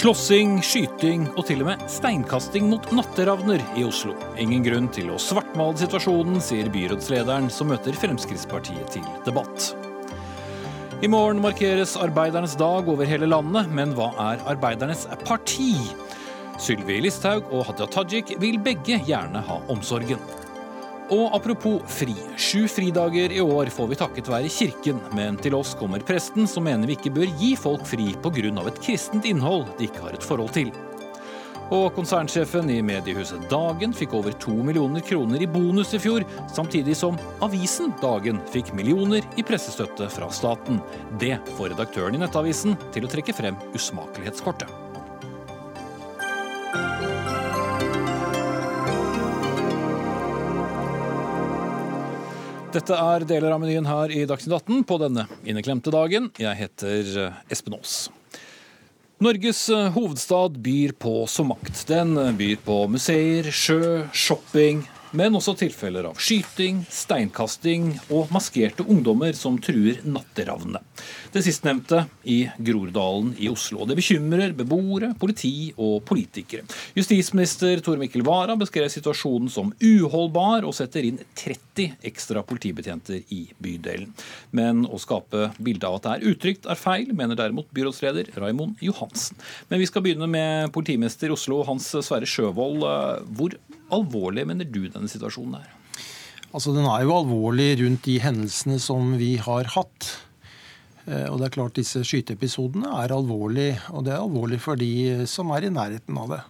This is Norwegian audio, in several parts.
Slåssing, skyting og til og med steinkasting mot natteravner i Oslo. Ingen grunn til å svartmale situasjonen, sier byrådslederen, som møter Fremskrittspartiet til debatt. I morgen markeres arbeidernes dag over hele landet, men hva er arbeidernes parti? Sylvi Listhaug og Hadia Tajik vil begge gjerne ha omsorgen. Og apropos fri. Sju fridager i år får vi takket være Kirken, men til oss kommer presten som mener vi ikke bør gi folk fri pga. et kristent innhold de ikke har et forhold til. Og konsernsjefen i mediehuset Dagen fikk over to millioner kroner i bonus i fjor, samtidig som avisen Dagen fikk millioner i pressestøtte fra staten. Det får redaktøren i Nettavisen til å trekke frem usmakelighetskortet. Dette er deler av menyen her i Dagsnytt 18 på denne inneklemte dagen. Jeg heter eh, Espen Aas. Norges eh, hovedstad byr på så makt. Den byr på museer, sjø, shopping, men også tilfeller av skyting, steinkasting og maskerte ungdommer som truer natteravnene. Det sistnevnte i Groruddalen i Oslo. Det bekymrer beboere, politi og politikere. Justisminister Tor Mikkel Wara beskrev situasjonen som uholdbar og setter inn 30 ekstra politibetjenter i bydelen. Men å skape bilde av at det er utrygt, er feil, mener derimot byrådsleder Raimond Johansen. Men vi skal begynne med politimester i Oslo, Hans Sverre Sjøvold. Hvor alvorlig mener du denne situasjonen er? Altså, Den er jo alvorlig rundt de hendelsene som vi har hatt. Eh, og det er klart Disse skyteepisodene er alvorlig, og det er alvorlig for de som er i nærheten av det.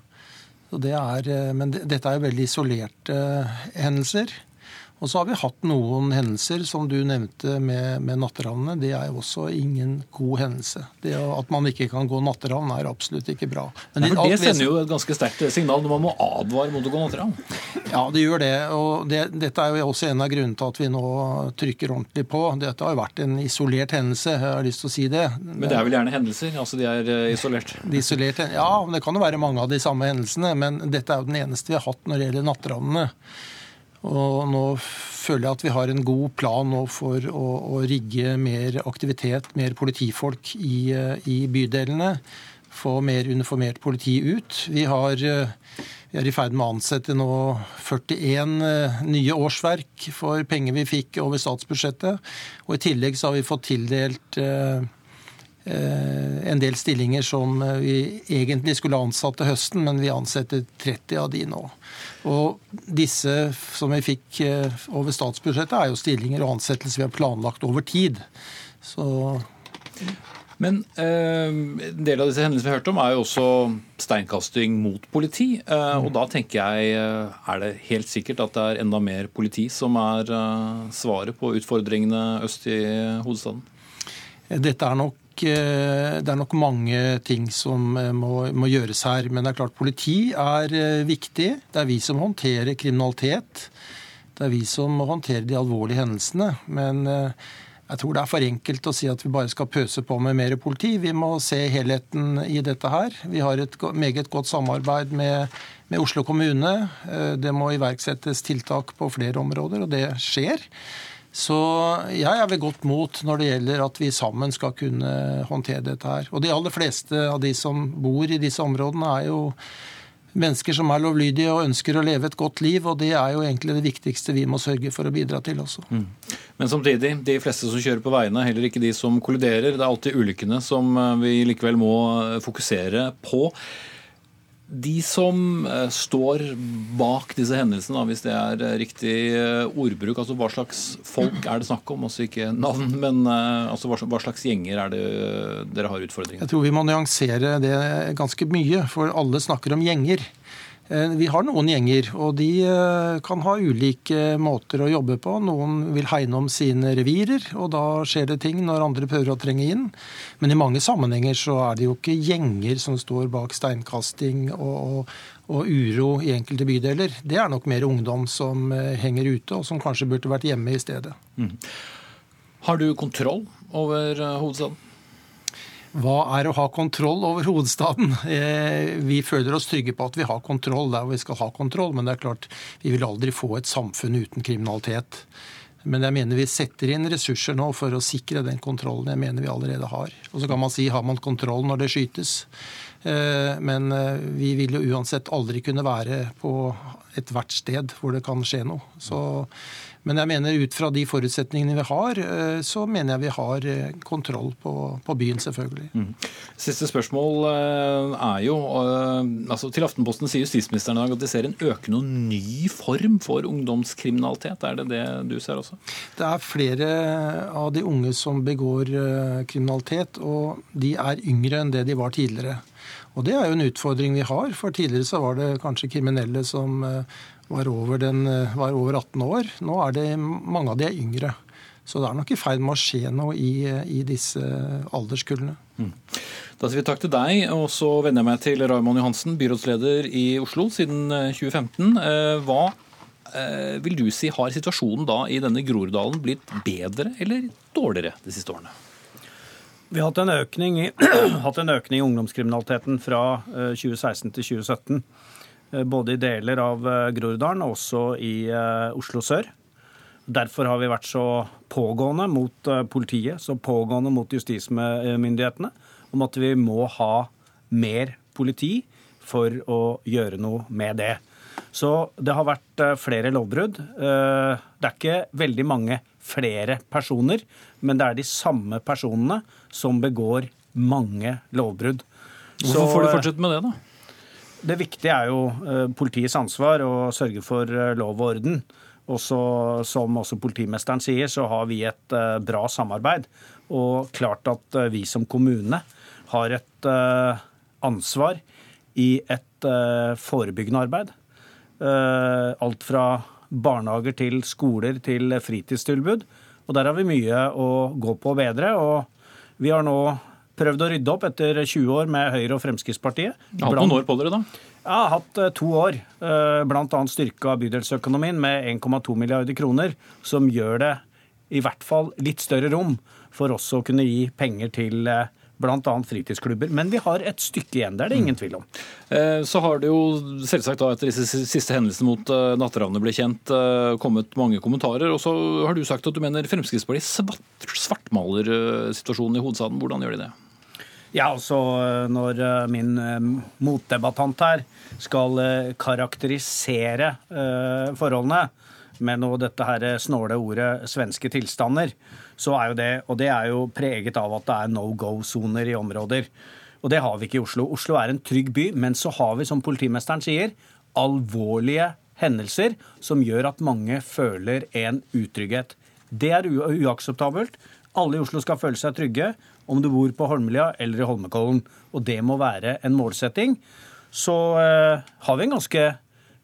det er, eh, men dette er jo veldig isolerte hendelser. Og så har vi hatt noen hendelser, som du nevnte med, med natteravnene. Det er jo også ingen god hendelse. Det At man ikke kan gå natteravn, er absolutt ikke bra. Men Nei, det sender jo et ganske sterkt signal når man må advare mot å gå natteravn. Ja, det gjør det. Og det, dette er jo også en av grunnene til at vi nå trykker ordentlig på. Dette har jo vært en isolert hendelse, jeg har lyst til å si det. Men det er vel gjerne hendelser? Altså de er eh, isolert? De isolerte, ja, det kan jo være mange av de samme hendelsene. Men dette er jo den eneste vi har hatt når det gjelder natteravnene. Og nå føler jeg at vi har en god plan nå for å, å rigge mer aktivitet, mer politifolk i, i, bydelene. Få mer uniformert politi ut. Vi, har, vi er i ferd med å ansette nå 41 eh, nye årsverk for penger vi fikk over statsbudsjettet. Og i tillegg så har vi fått tildelt eh, eh en del stillinger som vi egentlig skulle ansatt til høsten, men vi ansetter 30 av de nå. Og disse som vi fikk eh, over statsbudsjettet, er jo stillinger og ansettelser vi har planlagt over tid. Så men eh, en del av disse hendelsene vi har hørt om, er jo også steinkasting mot politi. Eh, og da tenker jeg, eh, er det helt sikkert at det er enda mer politi som er eh, svaret på utfordringene øst i hovedstaden? Dette er nok Eh, det er nok mange ting som eh, må, må, gjøres her. Men det er klart politi er eh, viktig. Det er vi som håndterer kriminalitet. Det er vi som må håndtere de alvorlige hendelsene. Men jeg tror det er for enkelt å si at vi bare skal pøse på med mer politi. Vi må se helheten i dette her. Vi har et meget godt samarbeid med, med Oslo kommune. Det må iverksettes tiltak på flere områder, og det skjer. Så jeg er ved godt mot når det gjelder at vi sammen skal kunne håndtere dette her. Og de aller fleste av de som bor i disse områdene, er jo mennesker som er lovlydige og ønsker å leve et godt liv. Og det er jo egentlig det viktigste vi må sørge for å bidra til også. Mm. Men samtidig, de fleste som kjører på veiene, heller ikke de som kolliderer. Det er alltid ulykkene som eh, vi likevel må fokusere på de som eh, står bak disse hendelsene, hvis det er eh, riktig eh, ordbruk, altså hva slags folk er det snakk om? Altså ikke navn, men altså hva slags gjenger er det dere har utfordringer? Jeg tror vi må nyansere det ganske mye, for alle snakker om gjenger. Eh, vi har noen gjenger, og de eh, kan ha ulike måter å jobbe på. Noen vil hegne om sine revirer, og da skjer det ting når andre prøver å trenge inn. Men i mange sammenhenger så er det jo ikke gjenger som står bak steinkasting og, og, og uro i enkelte bydeler. Det er nok mer ungdom som eh, henger ute, og som kanskje burde vært hjemme i stedet. Mm. Har du kontroll over hovedstaden? Hva er å ha kontroll over hovedstaden? Eh, vi føler oss trygge på at vi har kontroll der vi skal ha kontroll, men det er klart vi vil aldri få et samfunn uten kriminalitet. Men jeg mener vi setter inn ressurser nå for å sikre den kontrollen jeg mener vi allerede har. Og så kan man si har man kontroll når det skytes. Eh, men eh, vi vil jo uansett aldri kunne være på ethvert sted hvor det kan skje noe. Så men jeg mener ut fra de forutsetningene vi har, eh, så mener jeg vi har eh, kontroll på, på byen, selvfølgelig. Mm. Siste spørsmål eh, er jo altså Til Aftenposten sier justisministeren i dag at de ser en økende og ny form for ungdomskriminalitet. Er det det du ser også? Det er flere av de unge som begår kriminalitet, og de er yngre enn det de var tidligere. Og Det er jo en utfordring vi har. For tidligere så var det kanskje kriminelle som var over, den, eh, var over 18 år. Nå er det mange av de er yngre. Så det er nok i ferd med å skje noe i, i disse alderskullene. Mm. Da sier vi takk til deg, og så vender jeg meg til Raymond Johansen, byrådsleder i Oslo siden 2015. Eh, eh, hva vil du si har situasjonen da i denne Groruddalen blitt bedre eller dårligere de siste årene? Vi har hatt en økning i, hatt en økning i ungdomskriminaliteten fra 2016 til 2017. Eh, både i deler av eh, Groruddalen og også i eh, Oslo sør. Derfor har vi vært så pågående mot politiet, så pågående mot justismyndighetene, om at vi må ha mer politi for å gjøre noe med det. Så det har vært flere lovbrudd. Det er ikke veldig mange flere personer, men det er de samme personene som begår mange lovbrudd. Hvorfor får du fortsette med det, da? Det viktige er jo eh, politiets ansvar å sørge for eh, lov og orden. Og som også politimesteren sier, så har vi et eh, bra samarbeid. Og klart at vi som kommune har et ansvar i et forebyggende arbeid. Alt fra barnehager til skoler til fritidstilbud. Og der har vi mye å gå på og bedre. Og vi har nå prøvd å rydde opp etter 20 år med Høyre og Fremskrittspartiet. Hatt noen år på dere, da? Jeg har hatt eh, to år. Eh, Bl.a. styrka bydelsøkonomien med 1,2 milliarder kroner, som gjør det i hvert fall litt større rom for oss å kunne gi penger til eh, bl.a. fritidsklubber. Men vi har et stykke igjen, det er det ingen tvil om. Så har det jo selvsagt da etter disse siste hendelsene mot Natteravnene ble kjent, kommet mange kommentarer. Og så har du sagt at du mener Fremskrittspartiet svartmaler situasjonen i hovedstaden. Hvordan gjør de det? Ja, altså når eh, min eh, motdebattant her skal karakterisere forholdene med noe dette her snåle ordet svenske tilstander, så er jo det Og det er jo preget av at det er no go-soner i områder. Og det har vi ikke i Oslo. Oslo er en trygg by, men så har vi, som politimesteren sier, alvorlige hendelser som gjør at mange føler en utrygghet. Det er uakseptabelt. Alle i Oslo skal føle seg trygge, om du bor på Holmlia eller i Holmenkollen. Og det må være en målsetting. Så eh, har vi en ganske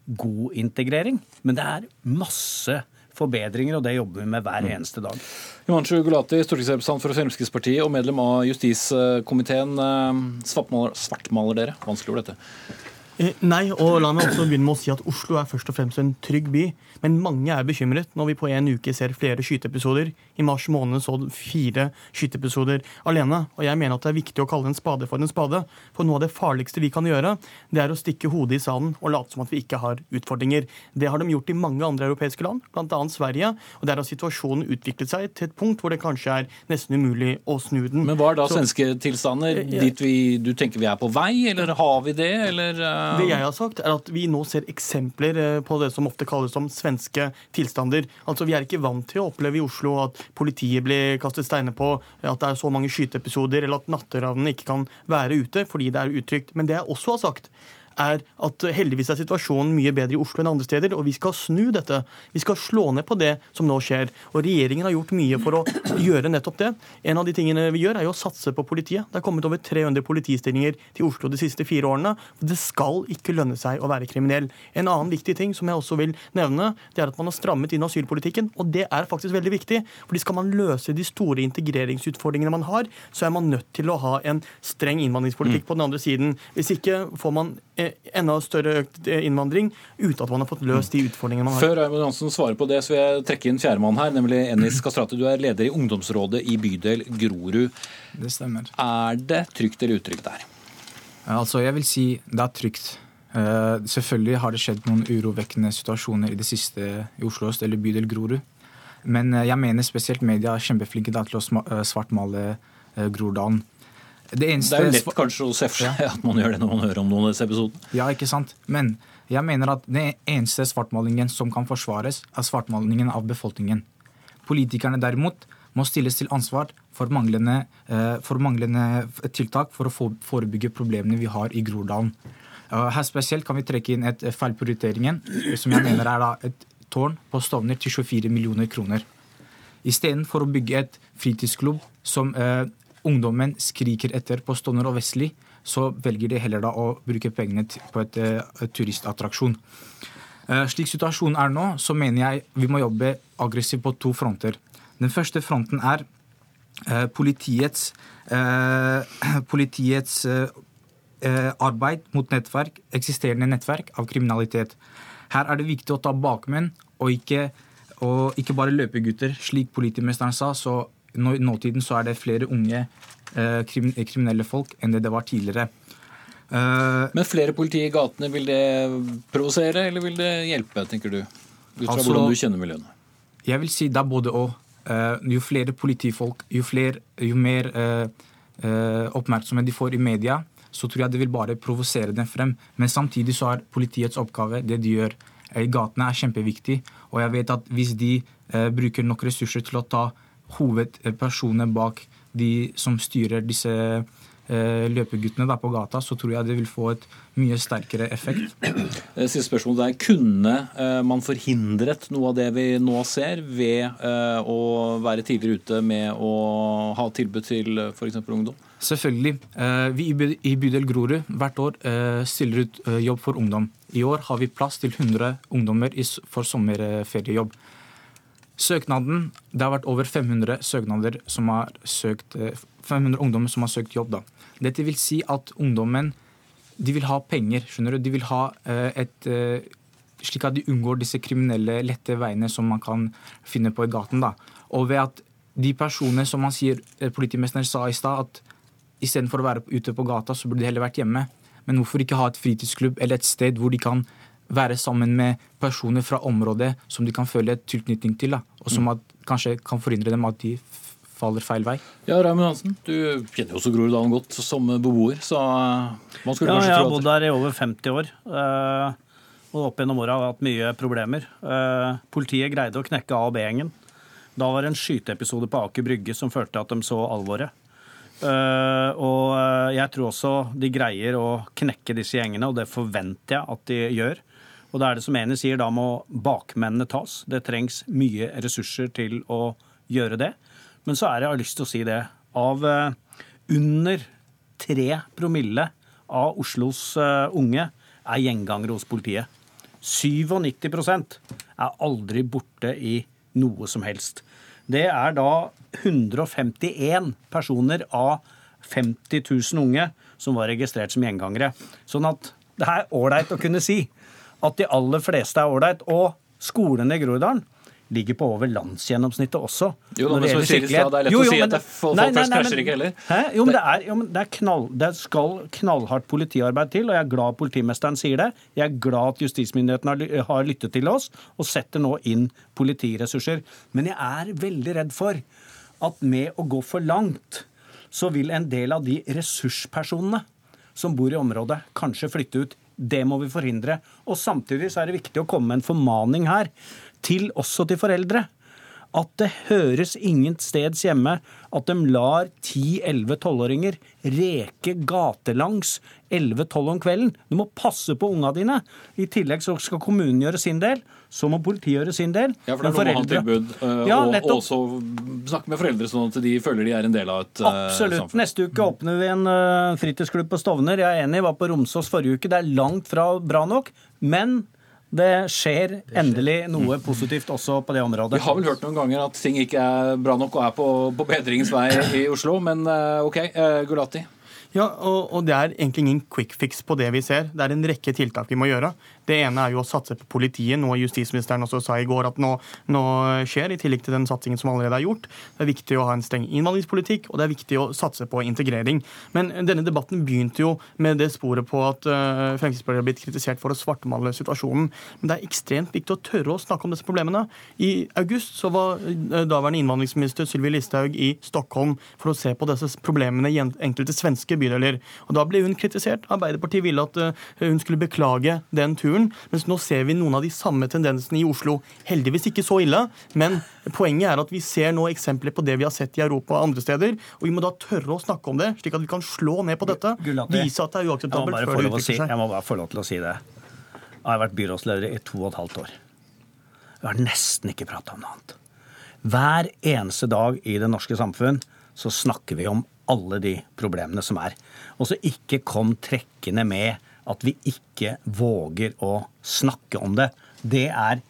god integrering, men det er masse forbedringer, og det jobber vi med hver mm. eneste dag. Himanshu Gulati, stortingsrepresentant for Fremskrittspartiet og medlem av justiskomiteen. Eh, svartmaler, svartmaler dere? Vanskelig ord, dette. Eh, nei, og la meg også begynne med å si at Oslo er først og fremst en trygg by. Men mange er bekymret når vi på en uke ser flere skyteepisoder. I mars måned så fire skyteepisoder alene. Og jeg mener at det er viktig å kalle en spade for en spade. For noe av det farligste vi kan gjøre, det er å stikke hodet i sanden og late som at vi ikke har utfordringer. Det har de gjort i mange andre europeiske land, bl.a. Sverige. Og der har situasjonen utviklet seg til et punkt hvor det kanskje er nesten umulig å snu den. Men hva er da så, svenske tilstander? Dit vi, du tenker vi er på vei, eller har vi det, eller? Det jeg har sagt, er at vi nå ser eksempler eh, på det som ofte kalles som svenske tilstander. Altså, Vi er ikke vant til å oppleve i Oslo at politiet blir kastet steiner på, at det er så mange skyteepisoder, eller at natteravnene ikke kan være ute fordi det er utrygt. Men det jeg også har sagt, er at heldigvis er situasjonen mye bedre i Oslo enn andre steder, og vi skal snu dette. Vi skal slå ned på det som nå skjer. Og regjeringen har gjort mye for å gjøre nettopp det. En av de tingene vi gjør, er jo å satse på politiet. Det er kommet over 300 politistillinger til Oslo de siste fire årene. Det skal ikke lønne seg å være kriminell. En annen viktig ting som jeg også vil nevne, det er at man har strammet inn asylpolitikken, og det er faktisk veldig viktig. fordi skal man løse de store integreringsutfordringene man har, så er man nødt til å ha en streng innvandringspolitikk mm. på den andre siden. Hvis ikke får man enda større økt innvandring uten at man har fått løst de utfordringene man har. Før Raymond Hansen svarer på det, så vil jeg trekke inn fjerdemann her, nemlig Ennis Kastrati. Du er leder i ungdomsrådet i bydel Grorud. Det stemmer. Er det trygt eller utrygt der? Altså, jeg vil si det er trygt. Uh, selvfølgelig har det skjedd noen urovekkende situasjoner i det siste i Oslo øst eller bydel Grorud. Men uh, jeg mener spesielt media er kjempeflinke til å eh, svartmale uh, Groruddalen. Det, Det er jo lett kanskje å se for seg at man gjør det når man hører om noen av disse episodene. Ja, ikke sant? Men jeg mener at den eneste svartmalingen som kan forsvares, er svartmalingen av befolkningen. Politikerne derimot må stilles til ansvar for manglende, eh, for manglende tiltak for å forebygge problemene vi har i Groruddalen. Eh, Her spesielt kan vi trekke inn et eh, feilprioriteringen, som jeg mener er et tårn på Stovner til 24 millioner kroner. Istedenfor å bygge et fritidsklubb som ungdommen skriker etter på Stovner og Vestli, så velger de heller da å bruke pengene på et, eh, et turistattraksjon. Eh, slik situasjonen er nå, så mener jeg vi må jobbe aggressivt på to fronter. Den første fronten er eh, politiets, eh, politiets eh, eh, arbeid mot nettverk, eksisterende nettverk av kriminalitet. Her er det viktig å ta bakmenn og ikke, og ikke bare løpegutter. Slik politimesteren sa, så nå, nåtiden så er det flere unge eh, krim, kriminelle folk enn det det var tidligere. Eh, Men flere politi i gatene, vil det provosere, eller vil det hjelpe, tenker du? Ut fra Altså- hvordan du kjenner miljøene. Jeg vil si det er både og. Eh, jo flere politifolk, jo, flere, jo mer eh, eh, oppmerksomhet de får i media, så tror jeg det vil bare provosere dem frem. Men samtidig så er politiets oppgave, det de gjør i gatene, er kjempeviktig. Og jeg vet at hvis de eh, bruker nok ressurser til å ta hovedpersonene bak de som styrer disse eh, løpeguttene da på gata, så tror jeg det vil få et mye sterkere effekt. Eh, Siste spørsmål der. Kunne eh, man forhindret noe av det vi nå ser, ved eh, å være tidligere ute med å ha tilbud til f.eks. ungdom? Selvfølgelig. Eh, Vi i bydel Grorud hvert år stiller ut jobb for ungdom. I år har vi plass til 100 ungdommer i for sommerferiejobb. Søknaden, Det har vært over 500 søknader som har søkt, eh, 500 ungdommer som har søkt jobb. da. Dette vil si at ungdommen de vil ha penger. skjønner du? De vil ha eh, et eh, Slik at de unngår disse kriminelle, lette veiene som man kan finne på i gaten. da. Og ved at de personene som man sier, eh, politimesteren sa i stad, at istedenfor å være ute på gata, så burde de heller vært hjemme. Men hvorfor ikke ha et fritidsklubb eller et sted hvor de kan være sammen med personer fra området som de kan føle et tilknytning til, da, og som at, kanskje kan forhindre dem at de faller feil vei? Ja, Raymond Hansen, du kjenner jo også Groruddalen godt som beboer, så eh, man skulle Ja, kanskje jeg har bodd der i over 50 år. eh, Og opp gjennom åra har jeg hatt mye problemer. Eh, Politiet greide å knekke A- og B-gjengen. Da var det en skyteepisode på Aker Brygge som førte til at de så alvoret. Uh, Og eh, jeg tror også de greier å knekke disse gjengene, og det forventer jeg at de gjør. Og da er det som Eni sier, da må bakmennene tas. Det trengs mye ressurser til å gjøre det. Men så er det, jeg har lyst til å si det, av eh, under tre promille av Oslos eh, unge er gjengangere hos politiet. 97% er aldri borte i noe som helst. Det er da 151 personer av 50 000 unge som var registrert som gjengangere. Sånn at det er ålreit å kunne si at de aller fleste er ålreit. Og skolene i Groruddalen ligger på over landsgjennomsnittet også. Jo da, men som sier i stad, det er lett Jo, å si at det folk Nei, nei, nei, krasjer ikke heller. Hæ? Jo, men det, er, jo, men det, er knall, det skal knallhardt politiarbeid til, og jeg er glad politimesteren sier det. Jeg er glad at justismyndighetene har, har lyttet til oss og setter nå inn politiressurser. Men jeg er veldig redd for at med å gå for langt, så vil en del av de ressurspersonene som bor i området, kanskje flytte ut. Det må vi forhindre. Og samtidig så er det viktig å komme med en formaning her, til også til foreldre at det høres ingen steds hjemme at de lar 10-11-12-åringer reke gatelangs 11-12 om kvelden. Du må passe på unga dine. I tillegg så skal kommunen gjøre sin del. Så må politiet gjøre sin del. Ja, for det er Men noe med å ha tilbud, uh, Ja, og også snakke med foreldre sånn at de føler de er en del av et uh, Absolutt. samfunn. Neste uke åpner vi en uh, fritidsklubb på Stovner. Jeg er enig, jeg var på Romsås forrige uke. Det er langt fra bra nok. Men det skjer endelig noe positivt også på det området. Vi har vel hørt noen ganger at ting ikke er bra nok og er på, på bedringens vei i Oslo, men OK, Gulati. Ja, og, og, det er egentlig ingen quick fix på det vi ser. Det er en rekke tiltak vi må gjøre. Det ene er jo å satse på politiet, noe justisministeren også sa i går at nå, nå, skjer, i tillegg til den satsingen som allerede er gjort. Det er viktig å ha en streng innvandringspolitikk, og det er viktig å satse på integrering. Men denne debatten begynte jo med det sporet på at uh, Fremskrittspartiet har blitt kritisert for å svartmale situasjonen. Men det er ekstremt viktig å tørre å snakke om disse problemene. I august så var uh, daværende innvandringsminister Sylvi Listhaug i Stockholm for å se på disse problemene i enkelte svenske bydeler. Og Da ble hun kritisert. Arbeiderpartiet ville at uh, hun skulle beklage den turen kulturen. Mens nå ser vi noen av de samme tendensene i Oslo. Heldigvis ikke så ille, men poenget er at vi ser nå eksempler på det vi har sett i Europa og andre steder. Og vi må da tørre å snakke om det, slik at vi kan slå ned på dette. Vise at det er uakseptabelt før det utvikler seg. Jeg må bare få lov til å si det. Jeg har vært byrådsleder i to og et halvt år. Jeg har nesten ikke prata om noe annet. Hver eneste dag i det norske samfunn så snakker vi om alle de problemene som er. Og så ikke kom trekkende med at vi ikke våger å snakke om det. Det er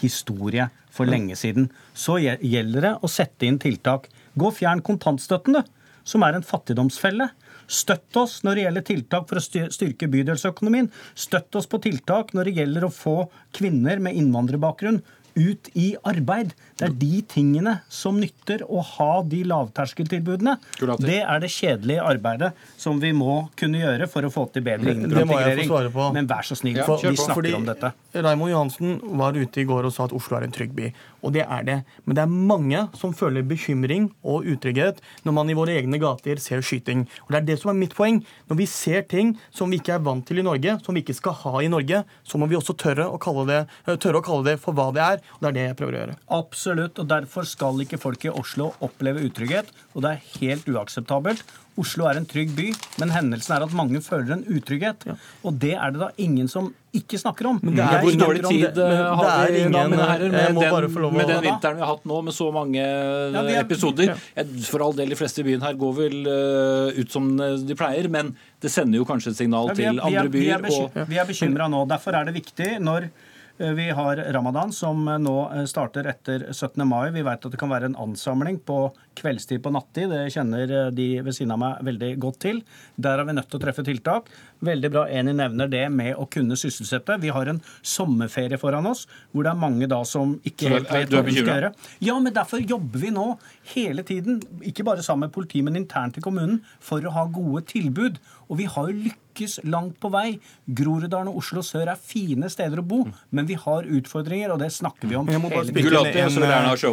historie for lenge siden. Så gjelder det å sette inn tiltak. Gå og fjern kontantstøtten, som er en fattigdomsfelle. Støtt oss når det gjelder tiltak for å styrke bydelsøkonomien. Støtt oss på tiltak når det gjelder å få kvinner med innvandrerbakgrunn ut i arbeid. Det er de tingene som nytter å ha de lavterskeltilbudene. Det er det kjedelige arbeidet som vi må kunne gjøre for å få til bedre integrering. Men vær så snill, ja, vi snakker Fordi om dette. Raymond Johansen var ute i går og sa at Oslo er en trygg by. Og det er det. Men det er mange som føler bekymring og utrygghet når man i våre egne gater ser skyting. Og det er det som er mitt poeng. Når vi ser ting som vi ikke er vant til i Norge, som vi ikke skal ha i Norge, så må vi også tørre å kalle det, tørre å kalle det for hva det er. Og det er det jeg prøver å gjøre. Absolutt. Og derfor skal ikke folk i Oslo oppleve utrygghet. Og det er helt uakseptabelt. Oslo er en trygg by, men hendelsen er at mange føler en utrygghet. Ja. Og det er det da ingen som ikke snakker om. Men det er Hvor dårlig tid det, har vi ingen, da, mine herrer, med, den, med den vinteren vi har hatt nå, med så mange ja, er, episoder? Ja. For all del, de fleste i byen her går vel uh, ut som de pleier, men det sender jo kanskje et signal til andre byer. Vi er, vi er bekymra nå. Derfor er det viktig når Eh, vi har ramadan, som eh, nå eh, starter etter 17. mai. Vi vet at det kan være en ansamling på kveldstid på nattid. Det kjenner de ved siden av meg veldig godt til. Der er vi nødt til å treffe tiltak. Veldig bra Eni nevner det med å kunne sysselsette. Vi har en sommerferie foran oss hvor det er mange da som ikke helt vet hva de skal gjøre. Ja, men derfor jobber vi nå hele tiden, ikke bare sammen med politiet, men internt i kommunen, for å ha gode tilbud. Og vi har jo lykkes langt på vei. Groruddalen og Oslo sør er fine steder å bo, men vi har utfordringer, og det snakker vi om Jeg må bare spille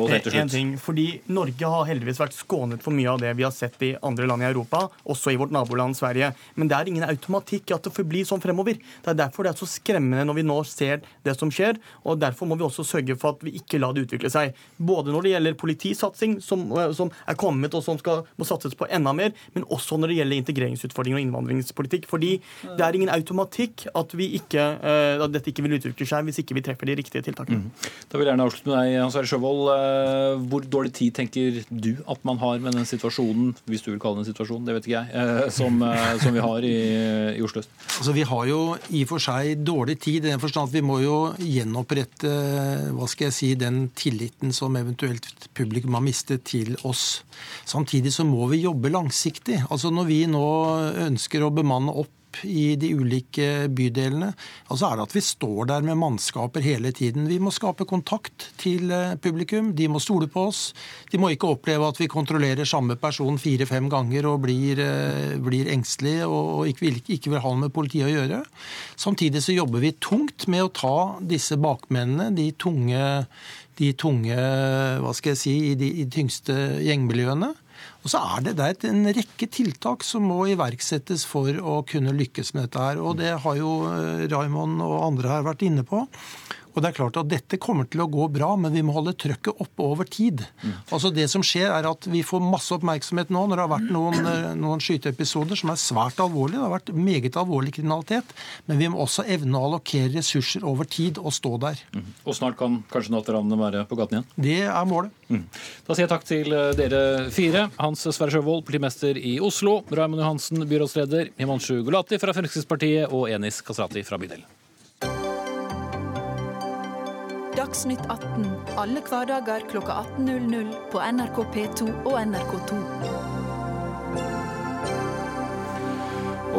En, en ting, fordi Norge har heldigvis vært skånet for mye av det vi har sett i andre land i Europa, også i vårt naboland Sverige. Men det er ingen automatikk i at det forblir sånn fremover. Det er derfor det er så skremmende når vi nå ser det som skjer, og derfor må vi også sørge for at vi ikke lar det utvikle seg. Både når det gjelder politisatsing, som, som er kommet og som skal, må satses på enda mer, men også når det gjelder integreringsutfordringer og innvandringspolitikk. Fordi det er ingen automatikk at, ikke, eh, at dette ikke vil utvikle seg hvis ikke vi treffer de riktige tiltakene. Mm. Da vil jeg gjerne avslutte med deg, Hans Erik Sjøvold. Eh, hvor dårlig tid tenker du at man har med den situasjonen, hvis du vil kalle det en situasjon, det vet ikke jeg, eh, som, som vi har i, i Oslo øst? Altså, vi har jo i og for seg dårlig tid i den forstand at vi må jo gjenopprette hva skal jeg si, den tilliten som eventuelt publikum har mistet til oss. Samtidig så må vi jobbe langsiktig. Altså Når vi nå ønsker ønsker å bemanne opp i de ulike bydelene, altså er det at vi står der med mannskaper hele tiden. Vi må skape kontakt til eh, publikum. De må stole på oss. De må ikke oppleve at vi kontrollerer samme person fire-fem ganger og blir, eh, blir engstelige og ikke vil, ikke vil ha noe med politiet å gjøre. Samtidig så jobber vi tungt med å ta disse bakmennene, de tunge, de tunge hva skal jeg si, i de, i de tyngste gjengmiljøene. Og så er det, det er en rekke tiltak som må iverksettes for å kunne lykkes med dette. her, og Det har jo eh, Raymond og andre her vært inne på. Og det er klart at Dette kommer til å gå bra, men vi må holde trøkket oppe over tid. Mm. Altså Det som skjer er at Vi får masse oppmerksomhet nå når det har vært noen, eh, noen skyteepisoder som er svært alvorlige. Det har vært meget alvorlig kriminalitet. Men vi må også evne å allokere ressurser over tid og stå der. Mm. Og snart kan kanskje natteravnene være på gaten igjen? Det er målet. Mm. Da sier jeg takk til eh, dere fire. Hans Sverre Sjøvold, politimester i Oslo. Raymond Johansen, byrådsleder. Himanshu Gulati fra Fremskrittspartiet og Enis Kastrati fra bydelen. Dagsnytt 18 alle hverdager kl 18.00 på NRK P2 og NRK2.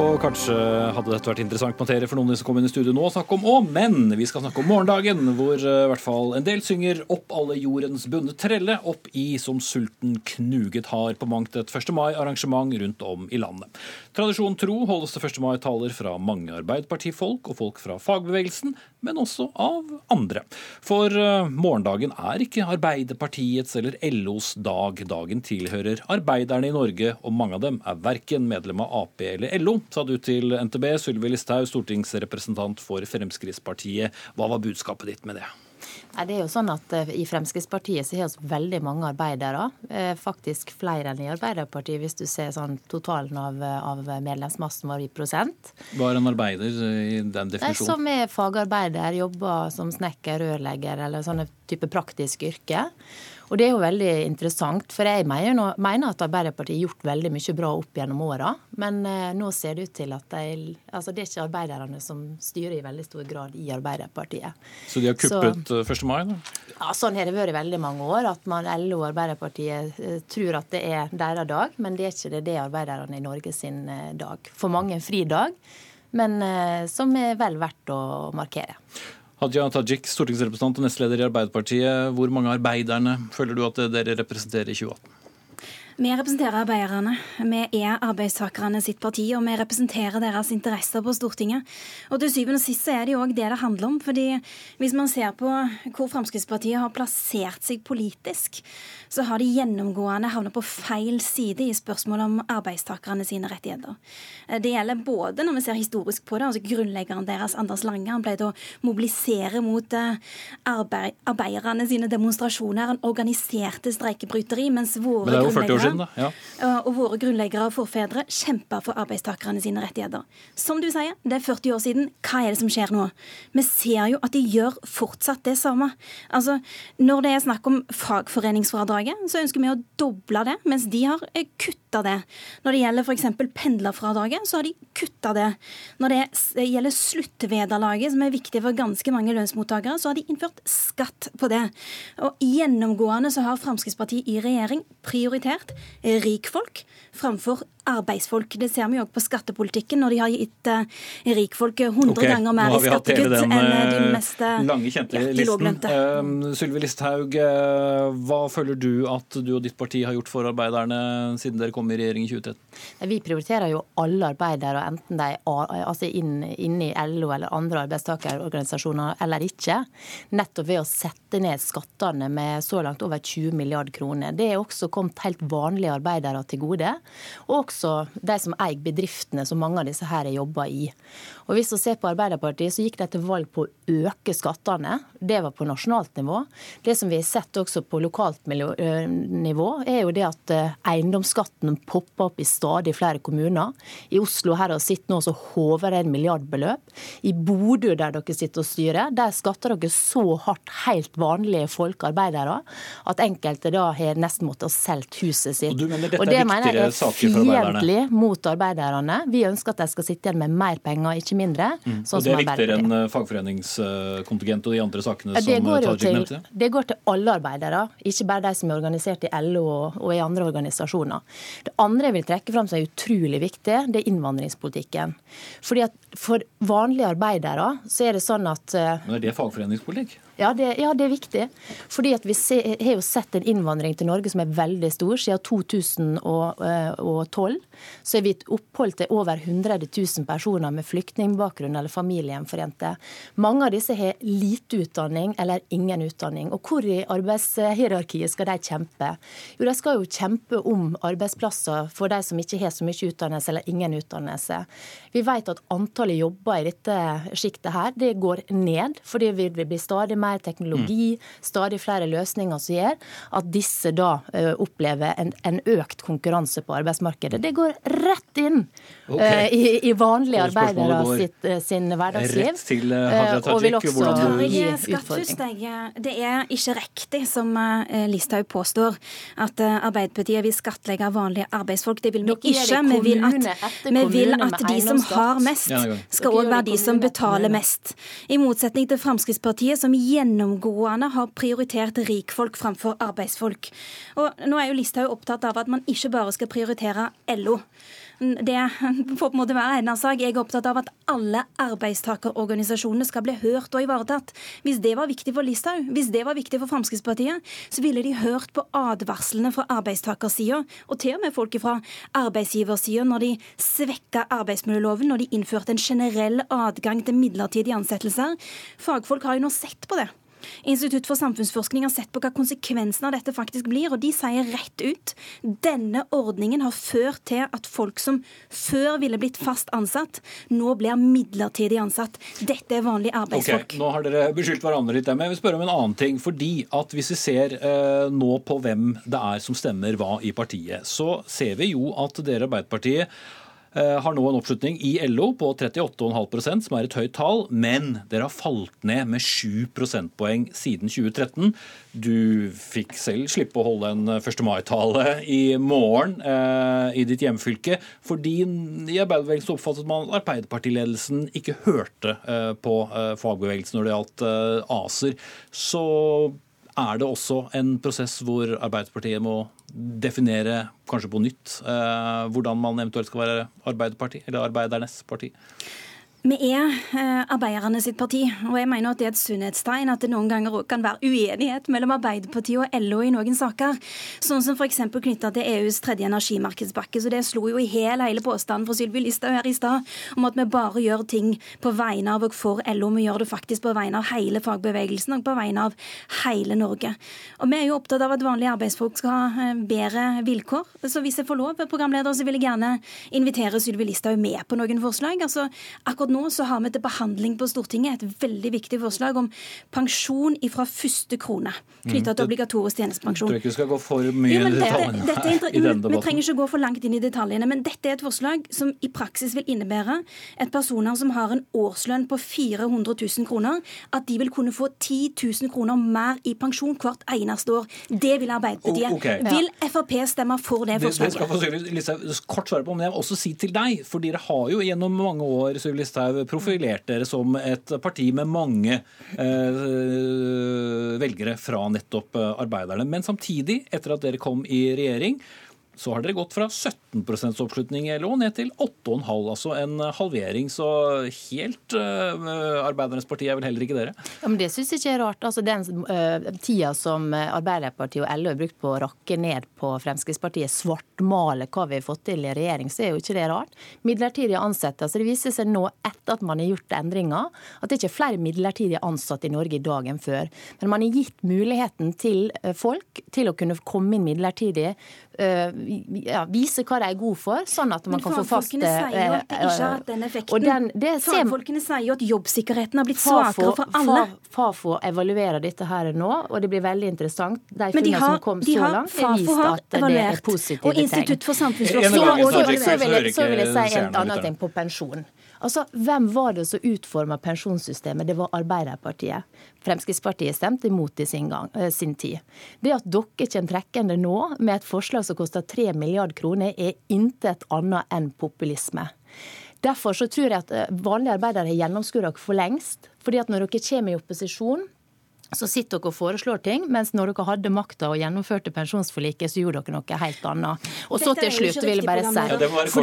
Og kanskje hadde dette vært interessant materie for noen som kom inn i studio nå å snakke om òg, men vi skal snakke om morgendagen, hvor eh, i hvert fall en del synger 'Opp alle jordens bunne trelle', opp i som sulten knuget har på mangt et 1. mai-arrangement rundt om i landet. Tradisjon tro holdes det 1. mai-taler fra mange Arbeiderpartifolk og folk fra fagbevegelsen, men også av andre. For eh, morgendagen er ikke Arbeiderpartiets eller LOs dag. Dagen tilhører arbeiderne i Norge, og mange av dem er verken medlem av Ap eller LO, sa du til NTB, Sylvi Listhaug, stortingsrepresentant for Fremskrittspartiet. Hva var budskapet ditt med det? Nei, det er jo sånn at eh, I Fremskrittspartiet så har vi veldig mange arbeidere. Eh, faktisk flere enn i Arbeiderpartiet, hvis du ser sånn totalen av, av medlemsmassen vår i prosent. Hva er en arbeider i den definisjonen? som er fagarbeider, jobber som snekker, rørlegger eller sånne type praktiske yrker. Og det er jo veldig interessant, for jeg mener, mener at Arbeiderpartiet har gjort veldig mye bra opp gjennom åra. Men eh, nå ser det ut til at de, altså det er ikke arbeiderne som styrer i veldig stor grad i Arbeiderpartiet. Så de har kuppet Så, 1. mai? Da? Ja, Sånn har det vært i veldig mange år, at man LO og Arbeiderpartiet eh, tror at det er deres dag, men det er ikke det, det er arbeiderne i Norge sin eh, dag. For mange en fridag, men eh, som er vel verdt å markere. Hadia Tajik, stortingsrepresentant og nestleder i Arbeiderpartiet. Hvor mange arbeiderne føler du at dere representerer i 2018? Vi representerer arbeiderne. Vi er arbeidstakerne sitt parti, og vi representerer deres interesser på Stortinget. Og til syvende og sist er det jo òg det det handler om. fordi hvis man ser på hvor Fremskrittspartiet har plassert seg politisk, så har de gjennomgående havnet på feil side i spørsmålet om arbeidstakerne sine rettigheter. Det gjelder både når vi ser historisk på det, altså grunnleggeren deres, Anders Lange, han pleide å mobilisere mot eh, arbeid, arbeiderne sine demonstrasjoner, han organiserte streikebryteri, mens våre Men det er jo 40 år grunnleggere da. Ja. Uh, og våre grunnleggere og forfedre kjempa for arbeidstakerne sine rettigheter. Som du sier, det er 40 år siden. Hva er det som skjer nå? Vi ser jo at de gjør fortsatt det samme. Altså, Når det er snakk om fagforeningsfradraget, så ønsker vi å doble det, mens de har eh, kutta det. Når det gjelder f.eks. pendlerfradraget, så har de kutta det. Når det gjelder sluttvederlaget, som er viktig for ganske mange lønnsmottakere, så har de innført skatt på det. Og gjennomgående så har Fremskrittspartiet i regjering prioritert rikfolk framfor arbeidsfolk. Det ser vi jo også på skattepolitikken, når de har gitt uh, rikfolk 100 okay, ganger mer i skattekutt enn eh, de eh, mest lange, kjente ja, låglønte. Eh, Sylvi Listhaug, uh, hva føler du at du og ditt parti har gjort for arbeiderne siden dere kom i regjering i 2013? Vi prioriterer jo alle arbeidere, enten de er altså inne inn, i LO eller andre arbeidstakerorganisasjoner eller ikke. Nettopp ved å sette ned skattene med så langt over 20 milliard kroner. Det er også kommet helt vanlige arbeidere til gode. Og også de som eier bedriftene som mange av disse her er jobba i. Og Hvis vi ser på Arbeiderpartiet, så gikk de til valg på å øke skattene. Det var på nasjonalt nivå. Det som vi har sett også på lokalt nivå, er jo det at eh, eiendomsskatten popper opp i stadig flere kommuner. I Oslo her har sitter nå så håver det en milliardbeløp. I Bodø, der dere sitter og styrer, der skatter dere så hardt helt vanlige folk, arbeidere, at enkelte da har nesten måttet ha solgt huset sitt. Og du mener dette Og er det mener jeg viktigere saker for fiendtlig mot arbeiderne. Vi ønsker at de skal sitte igjen med mer penger, ikke mindre. Mm. sånn og det er viktigere enn fagforeningskontingent og de andre sakene det, som går eh, Tajik til, nevnte? det går til alle arbeidere, ikke bare de som er organisert i LO og, og i andre organisasjoner. Det andre jeg vil trekke fram som er utrolig viktig, det er innvandringspolitikken. Fordi at For vanlige arbeidere så er det sånn at eh, Men er det fagforeningspolitikk? Ja det, ja, det er viktig. Fordi at Vi se, har jo sett en innvandring til Norge som er veldig stor. Siden 2012 så har vi et opphold til over 100 000 personer med flyktningbakgrunn eller familiegjenforente. Mange av disse har lite utdanning eller ingen utdanning. Og hvor i arbeidshierarkiet skal de kjempe? Jo, de skal jo kjempe om arbeidsplasser for de som ikke har så mye utdannelse eller ingen utdannelse. Vi vet at antallet jobber i dette sjiktet her, det går ned, fordi det vil bli stadig mer teknologi, stadig flere løsninger som gjør at disse da eh, opplever en, en økt konkurranse på arbeidsmarkedet. Det går rett inn okay. uh, i, i vanlige arbeidere sitt, uh, sin hverdagsliv. Rett til Hadia og vil Tajik. også Hvordan du gi utfordringer. utfordring. Det er ikke riktig, som Listhaug påstår, at Arbeiderpartiet vil skattlegge vanlige arbeidsfolk. Det vil vi ikke. Vi vil at, vi vil at de som har mest, skal òg være de som betaler mest. I motsetning til Fremskrittspartiet, som gjennomgående har prioritert rikfolk framfor arbeidsfolk. Og nå er jo Listhaug opptatt av at man ikke bare skal prioritere LO. Det får på en måte være en sak. Jeg er opptatt av at alle arbeidstakerorganisasjonene skal bli hørt og ivaretatt. Hvis det var viktig for Listhaug, hvis det var viktig for Fremskrittspartiet, så ville de hørt på advarslene fra arbeidstakersida, og til og med folk fra arbeidsgiversida, når de svekka arbeidsmiljøloven, når de innførte en generell adgang til midlertidige ansettelser. Fagfolk har jo nå sett på det. Institutt for samfunnsforskning har sett på hva konsekvensene av dette faktisk blir, og de sier rett ut denne ordningen har ført til at folk som før ville blitt fast ansatt, nå blir midlertidig ansatt. Dette er vanlige arbeidsfolk. Okay, nå har dere beskyldt hverandre litt, men jeg vil spørre om en annen ting. fordi at Hvis vi ser eh, nå på hvem det er som stemmer hva i partiet, så ser vi jo at dere Arbeiderpartiet Eh, har nå en oppslutning i LO på 38,5 som er et høyt tall, men dere har falt ned med 7 prosentpoeng siden 2013. Du fikk selv slippe å holde en 1. mai-tale i morgen eh, i ditt hjemfylke, fordi i arbeiderbevegelsen oppfattet man at Arbeiderpartiledelsen ikke hørte eh, på eh, fagbevegelsen når det gjaldt eh, ACER. Så er det også en prosess hvor Arbeiderpartiet må definere kanskje på nytt eh, hvordan man eventuelt skal være Arbeiderparti, eller Arbeidernes parti? Vi er eh, arbeiderne sitt parti, og jeg mener at det er et sunnhetstegn at det noen ganger òg kan være uenighet mellom Arbeiderpartiet og LO i noen saker, sånn som f.eks. knytta til EUs tredje energimarkedspakke. Så det slo jo i hel hele påstanden for Sylvi Listhaug her i stad om at vi bare gjør ting på vegne av og for LO. Vi gjør det faktisk på vegne av hele fagbevegelsen og på vegne av hele Norge. Og vi er jo opptatt av at vanlige arbeidsfolk skal ha eh, bedre vilkår. Så hvis jeg får lov, programleder, så vil jeg gjerne invitere Sylvi Listhaug med på noen forslag. Altså, akkurat nå så har vi til behandling på Stortinget et veldig viktig forslag om pensjon ifra første krone knytta til mm. obligatorisk tjenestepensjon. Jeg tror ikke vi skal gå for mye jo, detaljene dette, dette, i denne Vi trenger ikke gå for langt inn i detaljene, men dette er et forslag som i praksis vil innebære at personer som har en årslønn på 400 000 kroner, at de vil kunne få 10 000 kroner mer i pensjon hvert eneste år. Det vil Arbeiderpartiet. Okay. Vil Frp stemme for det forslaget? Det, skal få kort svare på, men jeg vil også si til deg, for dere har jo gjennom mange år Sylvi Listhaug profilert dere som et parti med mange eh, velgere fra nettopp eh, arbeiderne. Men samtidig, etter at dere kom i regjering, så har dere gått fra 17 oppslutning i LO ned til 8,5 altså en halvering. Så helt uh, Arbeidernes parti er vel heller ikke dere? Ja, men Det syns jeg ikke er rart. Altså Den uh, tida som Arbeiderpartiet og LO har brukt på å rakke ned på Fremskrittspartiet, svartmale hva vi har fått til i regjering, så er jo ikke det rart. Midlertidige ansettelser. Det viser seg nå, etter at man har gjort endringer, at det ikke er flere midlertidige ansatte i Norge i dag enn før. Men man har gitt muligheten til folk til å kunne komme inn midlertidig Eh, ja, vise hva de er gode for, sånn at man kan få fast Fagfolkene sier jo at det ikke har hatt den effekten. Den, det, Fagfolkene sier jo at jobbsikkerheten har blitt svakere for alle. Fafo evaluerer dette her nå, og det blir veldig interessant. De funnene som kom så langt, har vist at det er positive tegn. Og Institutt for samfunnsforskning så, så vil jeg si en annen ting på pensjon. Altså, Hvem var det som utforma pensjonssystemet? Det var Arbeiderpartiet. Fremskrittspartiet stemte imot i sin, gang, eh, sin tid. Det at dere kommer trekkende nå med et forslag som koster 3 milliarder kroner, er intet annet enn populisme. Derfor så tror jeg at eh, vanlige arbeidere har gjennomskuet dere for lengst. fordi at når dere kommer i opposisjon, så sitter dere og foreslår ting, mens når dere hadde makta og gjennomførte pensjonsforliket, så gjorde dere noe helt annet. Og så til slutt vil jeg bare si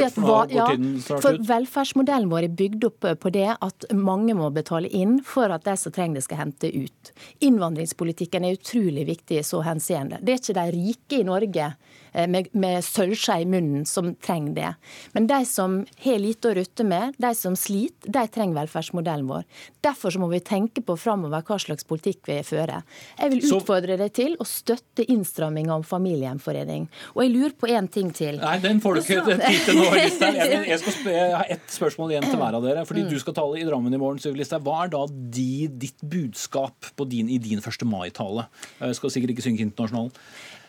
ja, at, ja, for Velferdsmodellen vår er bygd opp på det at mange må betale inn for at de som trenger det, skal hente ut. Innvandringspolitikken er utrolig viktig i så henseende. Det er ikke de rike i Norge Eh, med, med sølvskje i munnen som trenger det. Men de som har lite å rutte med, de som sliter, de trenger velferdsmodellen vår. Derfor må vi tenke på framover hva slags politikk vi fører. Jeg vil utfordre deg til å støtte innstramminga om familiegjenforening. Og jeg lurer på én ting til. Nei, den får du ikke tid til nå, Listhaug. Jeg, jeg, jeg, har ett spørsmål igjen til hver av dere. fordi mm. du skal tale i Drammen i morgen, Sylvi Listhaug. Hva er da de, ditt budskap din, i din 1. mai-tale? Skal sikkert ikke synge Internasjonalen.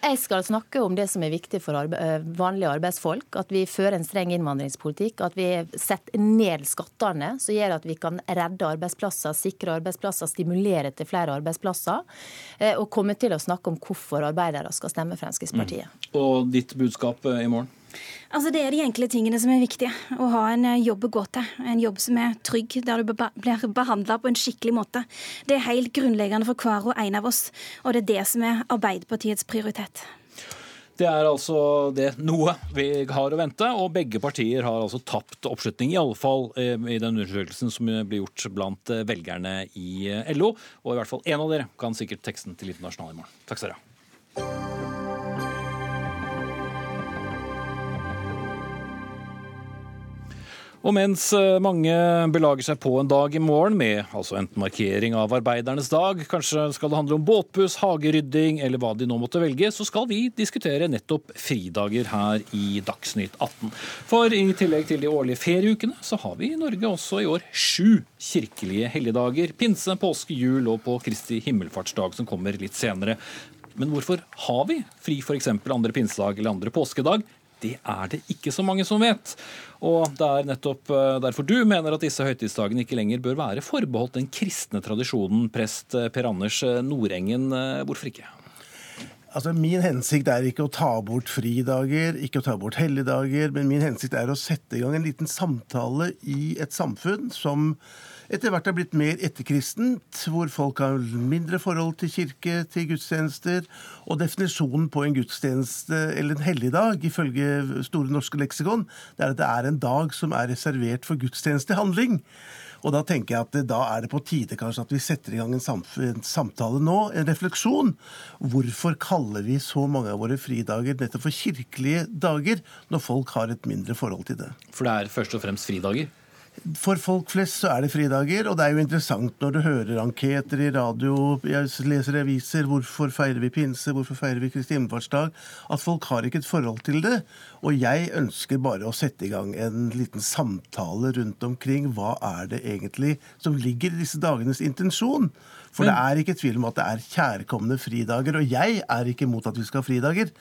Jeg skal snakke om det som er viktig for arbe eh, vanlige arbeidsfolk. At vi fører en streng innvandringspolitikk. At vi setter ned skattene, som gjør at vi kan redde arbeidsplasser, sikre arbeidsplasser, stimulere til flere arbeidsplasser. Eh, og komme til å snakke om hvorfor arbeidere skal stemme Fremskrittspartiet. Mm. Og ditt budskap eh, i morgen? Altså Det er de enkle tingene som er viktige. Å ha en eh, jobb å gå til. En jobb som er trygg, der du blir behandla på en skikkelig måte. Det er helt grunnleggende for hver og en av oss, og det er det som er Arbeiderpartiets prioritet. Det er altså det noe vi har å vente, og begge partier har altså tapt oppslutning, iallfall eh, i den undersøkelsen som blir gjort blant eh, velgerne i LO. Og i hvert fall én av dere kan sikkert teksten til Internasjonal i morgen. Takk skal dere ha. Og mens eh, mange belager seg på en dag i morgen med altså enten markering av arbeidernes dag, kanskje skal det handle om båtbuss, hagerydding eller hva de nå måtte velge, så skal vi diskutere nettopp fridager her i Dagsnytt 18. For i tillegg til de årlige ferieukene, så har vi i Norge også i år sju kirkelige helligdager. Pinse, påske, jul og på Kristi himmelfartsdag, som kommer litt senere. Men hvorfor har vi fri f.eks. andre pinsedag eller andre påskedag? Det er det ikke så mange som vet. Og det er nettopp eh, derfor du mener at disse høytidsdagene ikke lenger bør være forbeholdt den kristne tradisjonen, prest eh, Per Anders eh, Nordengen. Hvorfor ikke? Altså, Min hensikt er ikke å ta bort fridager, ikke å ta bort helligdager, men min hensikt er å sette i gang en liten samtale i et samfunn som etter hvert har blitt mer etterkristent, hvor folk har mindre forhold til kirke, til gudstjenester. Og definisjonen på en gudstjeneste eller en helligdag, ifølge Store norske leksikon, det er at det er en dag som er reservert for gudstjenestehandling. Og da tenker jeg at da er det på tide kanskje at vi setter i gang en, samtale nå, en refleksjon. Hvorfor kaller vi så mange av våre fridager nettopp for kirkelige dager, når folk har et mindre forhold til det? For det er først og fremst fridager? For folk flest så er det fridager, og det er jo interessant når du hører anketer i radio, jeg leser aviser, hvorfor feirer vi pinse, hvorfor feirer vi Kristi himmelfartsdag, at folk har ikke et forhold til det. Og jeg ønsker bare å sette i gang en liten samtale rundt omkring hva er det egentlig som ligger i disse dagenes intensjon. For det er ikke tvil om at det er kjærkomne fridager, og jeg er ikke imot at vi skal ha fridager.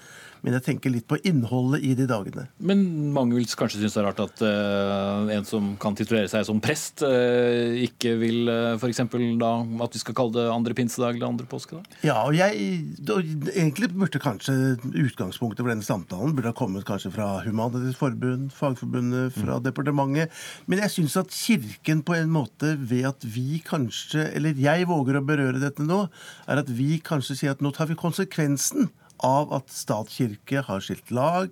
Men jeg tenker litt på innholdet i de dagene. Men mange vil kanskje synes det er rart at uh, en som kan titulere seg som prest, uh, ikke vil uh, eh, f.eks. da at vi skal kalle det andre pinsedag eller andre påskedag? Ja, og jeg da, egentlig burde kanskje utgangspunktet for denne samtalen burde ha kommet kanskje fra Humanitisk Forbund, Fagforbundet, fra mm. departementet. Men jeg syns at Kirken på en måte, ved at vi kanskje, eller jeg våger å berøre dette nå, er at vi kanskje sier at nå tar vi konsekvensen av at statskirke har skilt lag,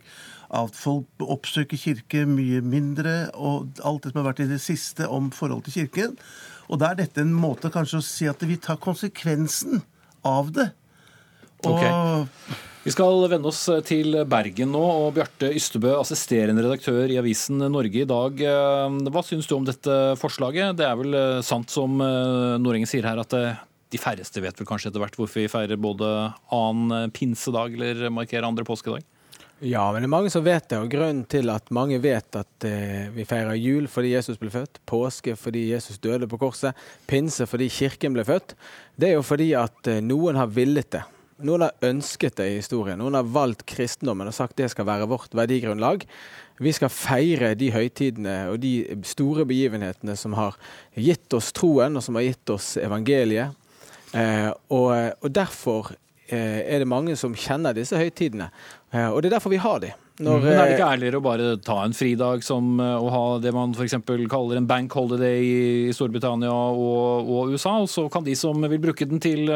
at folk oppsøker kirke mye mindre, og alt det som har vært i det siste om forhold til kirken. Og da er dette en måte kanskje å si at vi tar konsekvensen av det. Og okay. Vi skal vende oss til Bergen nå. og Bjarte Ystebø, assisterende redaktør i avisen Norge i dag. Hva syns du om dette forslaget? Det er vel sant som Nordengen sier her, at de færreste vet vel kanskje etter hvert hvorfor vi feirer både annen pinsedag eller markerer andre påskedag? Ja, men det er mange som vet det. Og grunnen til at mange vet at eh, vi feirer jul fordi Jesus ble født, påske fordi Jesus døde på korset, pinse fordi kirken ble født, det er jo fordi at eh, noen har villet det. Noen har ønsket det i historien. Noen har valgt kristendommen og sagt det skal være vårt verdigrunnlag. Vi skal feire de høytidene og de store begivenhetene som har gitt oss troen, og som har gitt oss evangeliet. Eh, og, og, derfor eh, er det mange som kjenner disse høytidene. Eh, og det er derfor vi har de. Når, Men er det ikke ærligere å bare ta en fridag som å ha det man f.eks. kaller en bank holiday i Storbritannia og, og, USA, og så kan de som vil bruke den til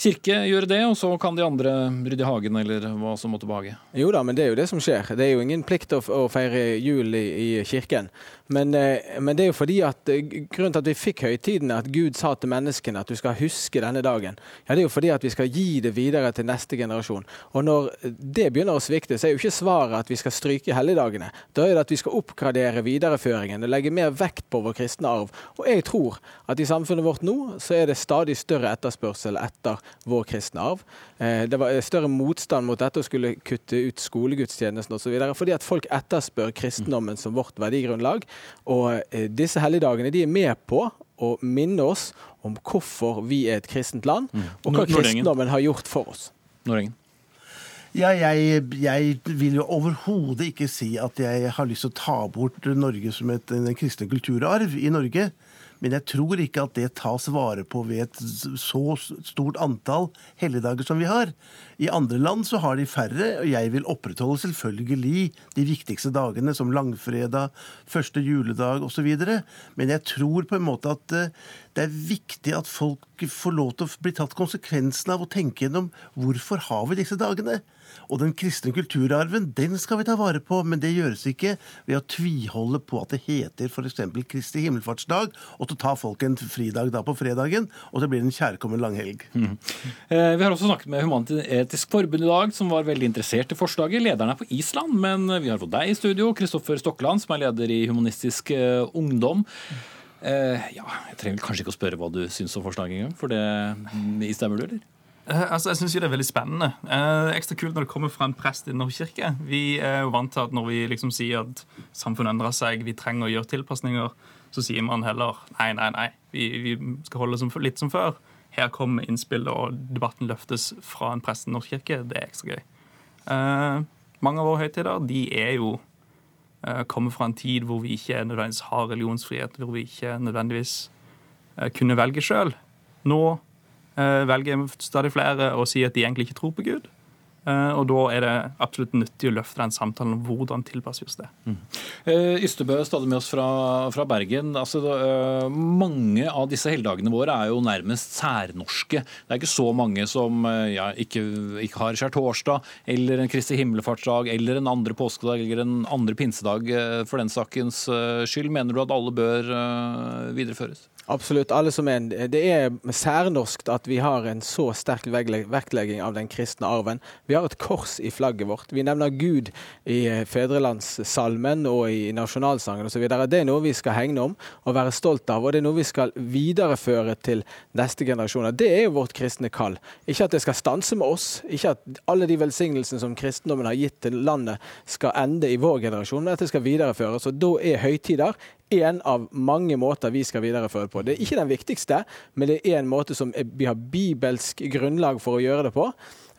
kirke gjøre det, og så kan de andre rydde i hagen eller hva som måtte behage. Jo da, men det er jo det som skjer. Det er jo ingen plikt å, å feire jul i, i kirken. Men, eh, men, det er jo fordi at eh, grunnen til at vi fikk høytidene, at Gud sa til menneskene at du skal huske denne dagen, ja, det er jo fordi at vi skal gi det videre til neste generasjon. Og når det begynner å svikte, så er jo ikke svaret at vi skal stryke helligdagene. Da er det at vi skal oppgradere videreføringen og legge mer vekt på vår kristne arv. Og jeg tror at i samfunnet vårt nå så er det stadig større etterspørsel etter vår kristne arv. Eh, det var større motstand mot dette å skulle kutte ut skolegudstjenesten osv. Fordi at folk etterspør kristendommen som vårt verdigrunnlag. Og eh, disse helligdagene de er med på å minne oss om hvorfor vi er et kristent land, mm. og hva kristendommen har gjort for oss. Nordengen. Ja, jeg, jeg, vil jo overhodet ikke si at jeg har lyst til å ta bort Norge som et, en kristen kulturarv i Norge. Men jeg tror ikke at det tas vare på ved et så stort antall helligdager som vi har. I andre land så har de færre, og jeg vil opprettholde selvfølgelig de viktigste dagene, som langfredag, første juledag osv. Men jeg tror på en måte at eh, det er viktig at folk får lov til å bli tatt konsekvensen av å tenke gjennom hvorfor har vi disse dagene. Og den kristne kulturarven, den skal vi ta vare på, men det gjøres ikke ved å tviholde på at det heter f.eks. Kristi himmelfartsdag, og så tar folk en fridag da på fredagen, og så blir det en kjærkommen langhelg. Mm. Eh, vi har også snakket med Human-Etisk Forbund i dag, som var veldig interessert i forslaget. Lederen er på Island, men vi har fått deg i studio, Kristoffer Stokkeland, som er leder i Humanistisk eh, Ungdom. Eh, ja, jeg trenger kanskje ikke å spørre hva du syns om forslaget engang, for det stemmer du, eller? Eh, altså, jeg syns det er veldig spennende. Eh, ekstra kult når det kommer fra en prest i Norsk kirke. Vi er jo vant til at når vi liksom sier at samfunnet endrer seg, vi trenger å gjøre tilpasninger, så sier man heller nei, nei, nei. Vi, vi skal holde som, litt som før. Her kommer innspillet, og debatten løftes fra en prest i Norsk kirke. Det er ekstra gøy. Eh, mange av våre høytider de er jo Eh, kommer fra en tid hvor vi ikke nødvendigvis har religionsfrihet, hvor vi ikke nødvendigvis eh, kunne velge sjøl. Nå velger stadig flere å si at de egentlig ikke tror på Gud. Eh, og da er det absolutt nyttig å løfte den samtalen om hvordan tilpasser vi oss det. Mm. Uh, Ystebø, stadig med oss fra, fra Bergen. Altså, da, mange av disse helligdagene våre er jo nærmest særnorske. Det er ikke så mange som ja, ikke, ikke, har skjærtorsdag eller en Kristi himmelfartsdag eller en andre påskedag eller en andre pinsedag for den sakens skyld. Mener du at alle bør videreføres? Absolutt. en. Det er særnorskt at vi har en så sterk vektlegging av den kristne arven. Vi har et kors i flagget vårt. Vi nevner Gud i eh, fedrelandssalmen og i nasjonalsangen osv. Det er noe vi skal hegne om og være stolt av, og det er noe vi skal videreføre til neste generasjoner. Det er jo vårt kristne kall. Ikke at det skal stanse med oss, ikke at alle de velsignelsene som kristendommen har gitt til landet skal ende i vår generasjon, men at det skal videreføres. Og da er høytider én av mange måter vi skal videreføre på. Det er ikke den viktigste, men det er én måte som vi har bibelsk grunnlag for å gjøre det på.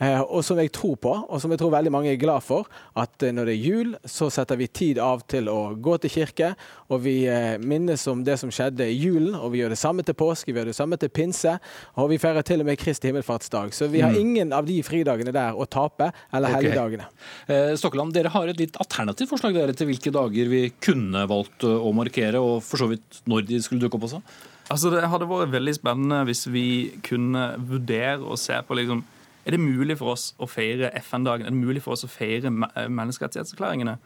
Eh, og som jeg tror på, og som jeg tror veldig mange er glad for. At eh, når det er jul, så setter vi tid av til å gå til kirke. Og vi eh, minnes om det som skjedde i julen, og vi gjør det samme til påske, vi gjør det samme til pinse. Og vi feirer til og med Kristi himmelfartsdag. Så vi har mm. ingen av de fridagene der å tape, eller okay. helligdagene. Eh, Stokkeland, dere har et litt alternativt forslag dere til hvilke dager vi kunne valgt å markere, og for så vidt når de skulle dukke opp også? Altså, Det hadde vært veldig spennende hvis vi kunne vurdere å se på liksom er det mulig for oss å feire FN-dagen? Er det mulig for oss å feire menneskerettighetserklæringene?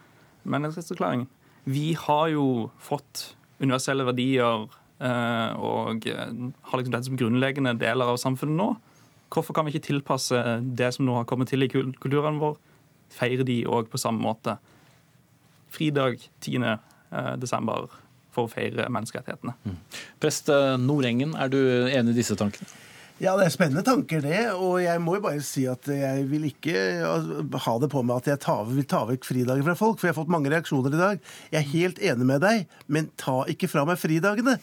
menneskerettighetserklæringen? Vi har jo fått universelle verdier eh, og eh, har liksom dette som grunnleggende deler av samfunnet nå. Hvorfor kan vi ikke tilpasse det som nå har kommet til i kulturen vår, feire de òg på samme måte? Fridag 10. desember for å feire menneskerettighetene. Mm. Prest Nordengen, er du enig i disse tankene? Ja, det er spennende tanker, det. Og jeg må jo bare si at jeg vil ikke ha det på meg at jeg tar, vil ta vekk fridager fra folk, for jeg har fått mange reaksjoner i dag. Jeg er helt enig med deg, men ta ikke fra meg fridagene.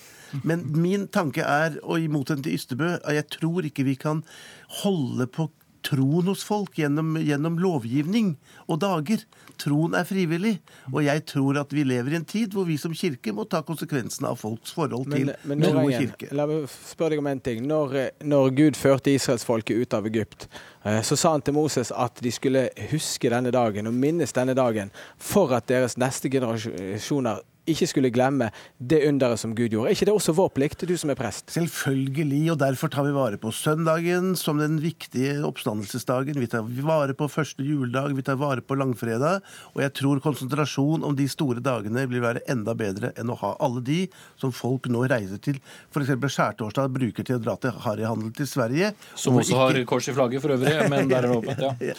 Men min tanke er, og i motsetning til Ystebø, at jeg tror ikke vi kan holde på troen hos folk gjennom, gjennom, lovgivning og dager. Troen er frivillig. Og jeg tror at vi lever i en tid hvor vi som kirke må ta konsekvensene av folks forhold til men, men, tro og kirke. La meg spørre deg om en ting. Når, når Gud førte israelsfolket ut av Egypt, eh, så sa han til Moses at de skulle huske denne dagen og minnes denne dagen for at deres neste generasjoner ikke skulle glemme det underet som Gud gjorde. Er ikke det også vår plikt, du som er prest? Selvfølgelig, og derfor tar vi vare på søndagen som den viktige oppstandelsesdagen. Vi tar vare på første juledag, vi tar vare på langfredag. Og jeg tror konsentrasjon om de store dagene vil være enda bedre enn å ha alle de som folk nå reiser til. F.eks. skjærtorsdag bruker til å dra til harryhandel til Sverige. Som også ikke... har kors i flagget for øvrig, men der er det åpent, ja.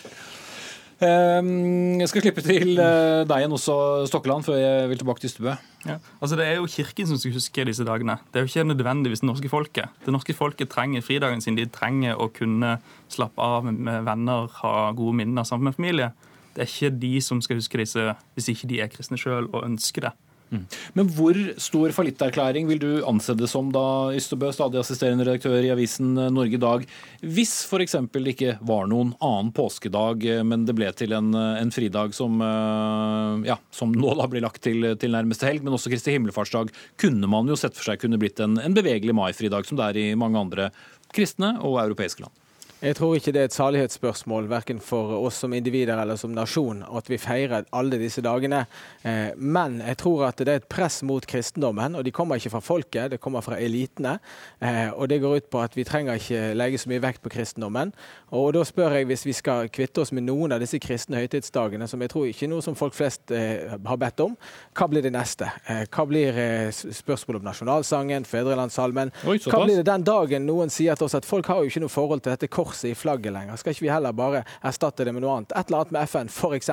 Ehm, jeg skal slippe til eh, deg igjen også, Stokkeland, før jeg vil tilbake til Stubø. Ja. Altså, det er jo Kirken som skal huske disse dagene. Det er jo ikke nødvendigvis det norske folket. Det norske folket trenger fridagen sin. De trenger å kunne slappe av med venner, ha gode minner sammen med familie. Det er ikke de som skal huske disse hvis ikke de er kristne sjøl og ønsker det. Mm. Men hvor stor fallitterklæring vil du anse det som da, Ystebø, stadig assisterende redaktør i avisen Norge i dag, hvis f.eks. det ikke var noen annen påskedag, men det ble til en, en fridag som, eh, ja, som nå da blir lagt til, til, nærmeste helg, men også Kristi himmelfartsdag, kunne man jo sett for seg kunne blitt en, en bevegelig maifridag, som det er i mange andre kristne og europeiske land? Jeg tror ikke det er et salighetsspørsmål verken for oss som individer eller som nasjon at vi feirer alle disse dagene. Eh, men jeg tror at det er et press mot kristendommen, og de kommer ikke fra folket, det kommer fra elitene. Eh, og det går ut på at vi trenger ikke legge så mye vekt på kristendommen. Og da spør jeg, hvis vi skal kvitte oss med noen av disse kristne høytidsdagene, som jeg tror ikke er noe som folk flest eh, har bedt om, hva blir det neste? Hva blir spørsmålet om nasjonalsangen, fedrelandssalmen? Hva blir det den dagen noen sier til oss at folk har jo ikke noe forhold til dette korset? Korset i flagget lenger? Skal ikke vi heller bare erstatte det med noe annet? Et eller annet med FN, f.eks.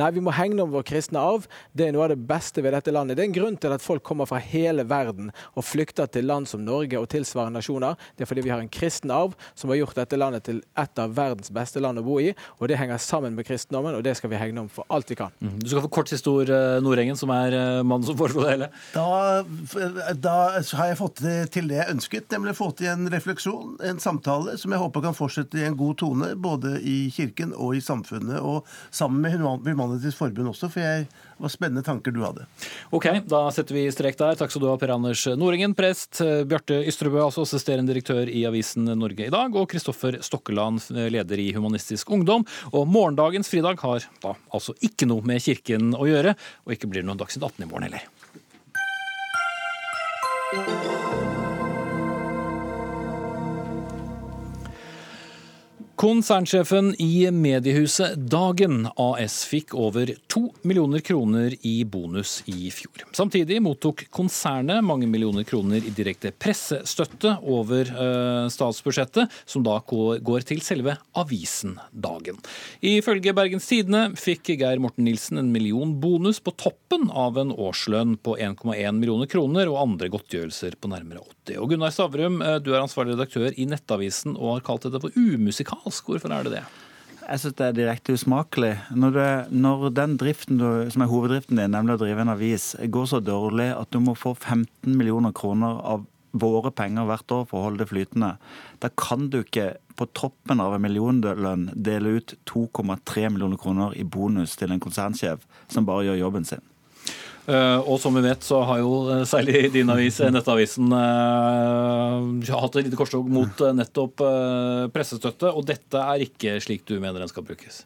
Nei, vi må hegne om vår kristne arv. Det er noe av det beste ved dette landet. Det er en grunn til at folk kommer fra hele verden og flykter til land som Norge og tilsvarende nasjoner. Det er fordi vi har en kristen arv som har gjort dette landet til et av verdens beste land å bo i. Og det henger sammen med kristendommen, og det skal vi hegne om for alt vi kan. Mm. Du skal få kort siste ord, eh, Nordengen, som er eh, mannen som foreslo det hele. Da, da har jeg fått til det jeg ønsket, nemlig å få til en refleksjon, en samtale, som jeg håper kan få fortsette i en god tone, både i kirken og i samfunnet, og sammen med Humanitisk Forbund også, for jeg var spennende tanker du hadde. Ok, da setter vi strek der. Takk skal du ha, Per Anders Noringen, prest, Bjarte Ystrebø, altså assisterende direktør i avisen Norge i dag, og Kristoffer Stokkeland, leder i Humanistisk Ungdom. Og morgendagens fridag har da altså ikke noe med kirken å gjøre, og ikke blir noen Dagsnytt 18 i morgen heller. Konsernsjefen i mediehuset Dagen AS fikk over to millioner kroner i bonus i fjor. Samtidig mottok konsernet mange millioner kroner i direkte pressestøtte over eh, statsbudsjettet, som da går til selve avisen Dagen. Ifølge Bergens Tidende fikk Geir Morten Nilsen en million bonus på toppen av en årslønn på 1,1 millioner kroner og andre godtgjørelser på nærmere 80. Og Gunnar Stavrum, eh, du er ansvarlig redaktør i Nettavisen og har kalt dette for umusikalsk falsk. Hvorfor er det det? Jeg syns det er direkte usmakelig. Når, det, når den driften du, som er hoveddriften din, nemlig å drive en avis, går så dårlig at du må få 15 millioner kroner av våre penger hvert år for å holde det flytende, da kan du ikke på toppen av en millionlønn dele ut 2,3 millioner kroner i bonus til en konsernsjef som bare gjør jobben sin. Eh, og som vi vet, så har jo eh, særlig din avis, eh, Nettavisen, hatt et lite korstog mot nettopp pressestøtte. Og dette er ikke slik du mener den skal brukes?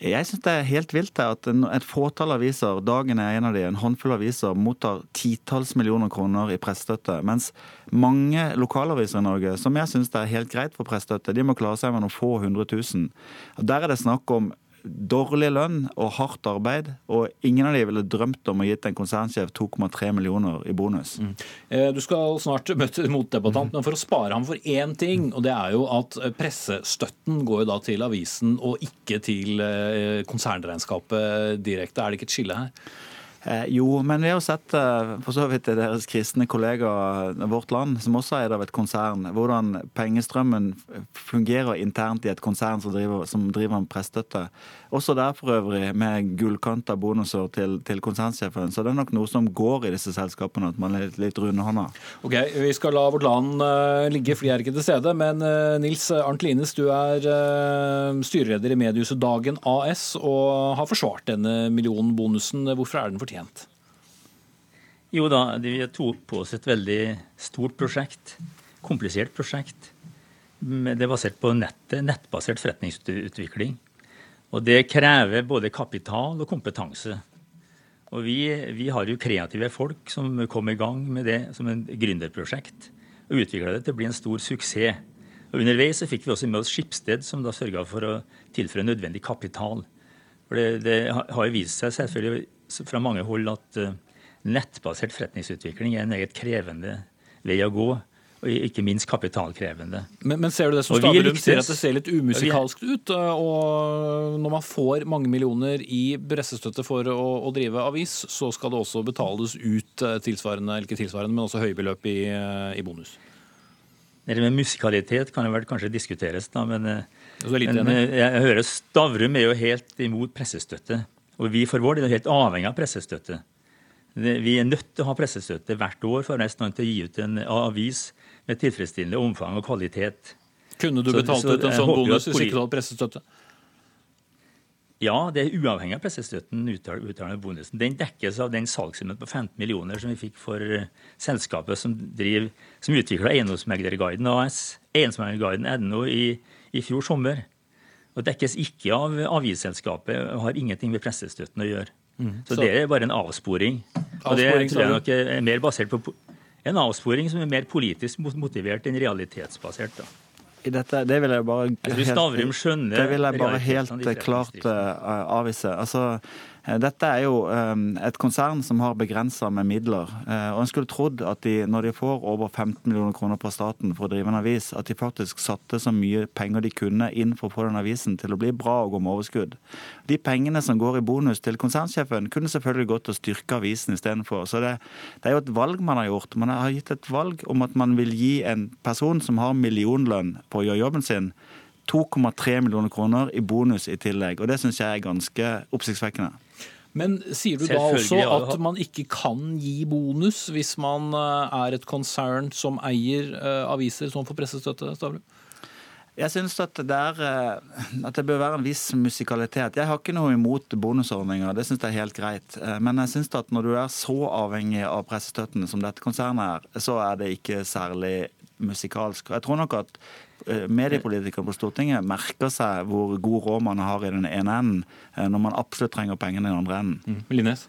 Jeg syns det er helt vilt at et fåtall aviser, Dagen er en av de, en håndfull aviser, mottar titalls millioner kroner i pressestøtte. Mens mange lokalaviser i Norge, som jeg syns er helt greit for pressestøtte, de må klare seg med noen få hundre tusen. Der er det snakk om dårlig lønn og hardt arbeid, og ingen av de ville drømt om å gitt en konsernsjef 2,3 millioner i bonus. Mm. Eh, du skal snart møte motdebattant, men for å spare ham for én ting, og det er jo at pressestøtten går jo da til avisen og ikke til eh, konsernregnskapet direkte. Er det ikke et skille her? Eh, jo, men vi har sett eh, for så vidt deres kristne kollega Vårt Land, som også er av et konsern, hvordan pengestrømmen fungerer internt i et konsern som driver, som driver med pressestøtte. Også der for øvrig med gullkanta bonuser til, til, konsernsjefen. Så det er nok noe som går i disse selskapene, at man er litt, litt rundhånda. Ok, Vi skal la Vårt Land uh, ligge, for de er ikke til stede. Men Nils Arnt Lines, du er styreleder i mediehuset Dagen AS og har forsvart denne millionbonusen. Hvorfor er den fortjent? Jo da, vi tok på oss et veldig stort prosjekt. Komplisert prosjekt. Det er basert på nettet, nettbasert forretningsutvikling. Og det krever både kapital og kompetanse. Og vi, vi, har jo kreative folk som kom i gang med det som en gründerprosjekt. Og utvikla det til å bli en stor suksess. Og Underveis så fikk vi også med oss Skipsted, som da sørga for å tilføre nødvendig kapital. For det, det har jo vist seg selvfølgelig fra mange hold at uh, nettbasert forretningsutvikling er en meget krevende vei å gå og ikke minst kapitalkrevende. Men, men ser du det som Stavrum sier, at det ser litt umusikalsk ut? Og når man får mange millioner i pressestøtte for å, å, drive avis, så skal det også betales ut eh, tilsvarende, eller ikke tilsvarende, men også høybeløp i, eh, i bonus? Det med musikalitet kan vel kanskje diskuteres, da, men, men men jeg hører Stavrum er jo helt imot pressestøtte. Og vi for vår del er helt avhengig av pressestøtte. Vi er nødt til å ha pressestøtte hvert år for å være i stand til å gi ut en avis med tilfredsstillende omfang og kvalitet. Kunne du betalt så, så, ut en sånn bonus hvis ikke du hadde pressestøtte? Ja, det er uavhengig av pressestøtten. uttaler bonusen. Den dekkes av den salgssummen på 15 millioner som vi fikk for uh, selskapet som, driver, som utvikla Eiendomsmeglerguiden AS. Eiendomsmeglerguiden er i, i fjor sommer. Og dekkes ikke av avisselskapet og har ingenting med pressestøtten å gjøre. Mm. Så, det er bare en avsporing. Og det tror jeg nok er mer basert på en avsporing som er mer politisk motivert enn realitetsbasert. da. I dette, det vil jeg bare Jeg helt, Det vil jeg bare helt eh, klart eh, avvise. Altså, dette er jo eh, et konsern som har begrensa med midler. Eh, og en skulle trodd at de, når de får over 15 millioner kroner fra staten for å drive en avis, at de faktisk satte så mye penger de kunne inn for å få den avisen til å bli bra og gå med overskudd. De pengene som går i bonus til konsernsjefen, kunne selvfølgelig gått til å styrke avisen istedenfor. Så det, det er jo et valg man har gjort. Man har gitt et valg om at man vil gi en person som har millionlønn på å gjøre jobben sin, 2,3 millioner kroner i bonus i tillegg. Og det syns jeg er ganske oppsiktsvekkende. Men sier du da også ja. at man ikke kan gi bonus hvis man eh, er et konsern som eier eh, aviser som får pressestøtte? Stavrum? Jeg syns at, eh, at det bør være en viss musikalitet. Jeg har ikke noe imot bonusordninger, det syns jeg er helt greit. Men jeg syns at når du er så avhengig av pressestøtten som dette konsernet er, så er det ikke særlig musikalsk. Jeg tror nok at mediepolitikere på Stortinget merker seg hvor god råd man har i den ene enden, eh, når man absolutt trenger pengene i den andre enden. Linnes?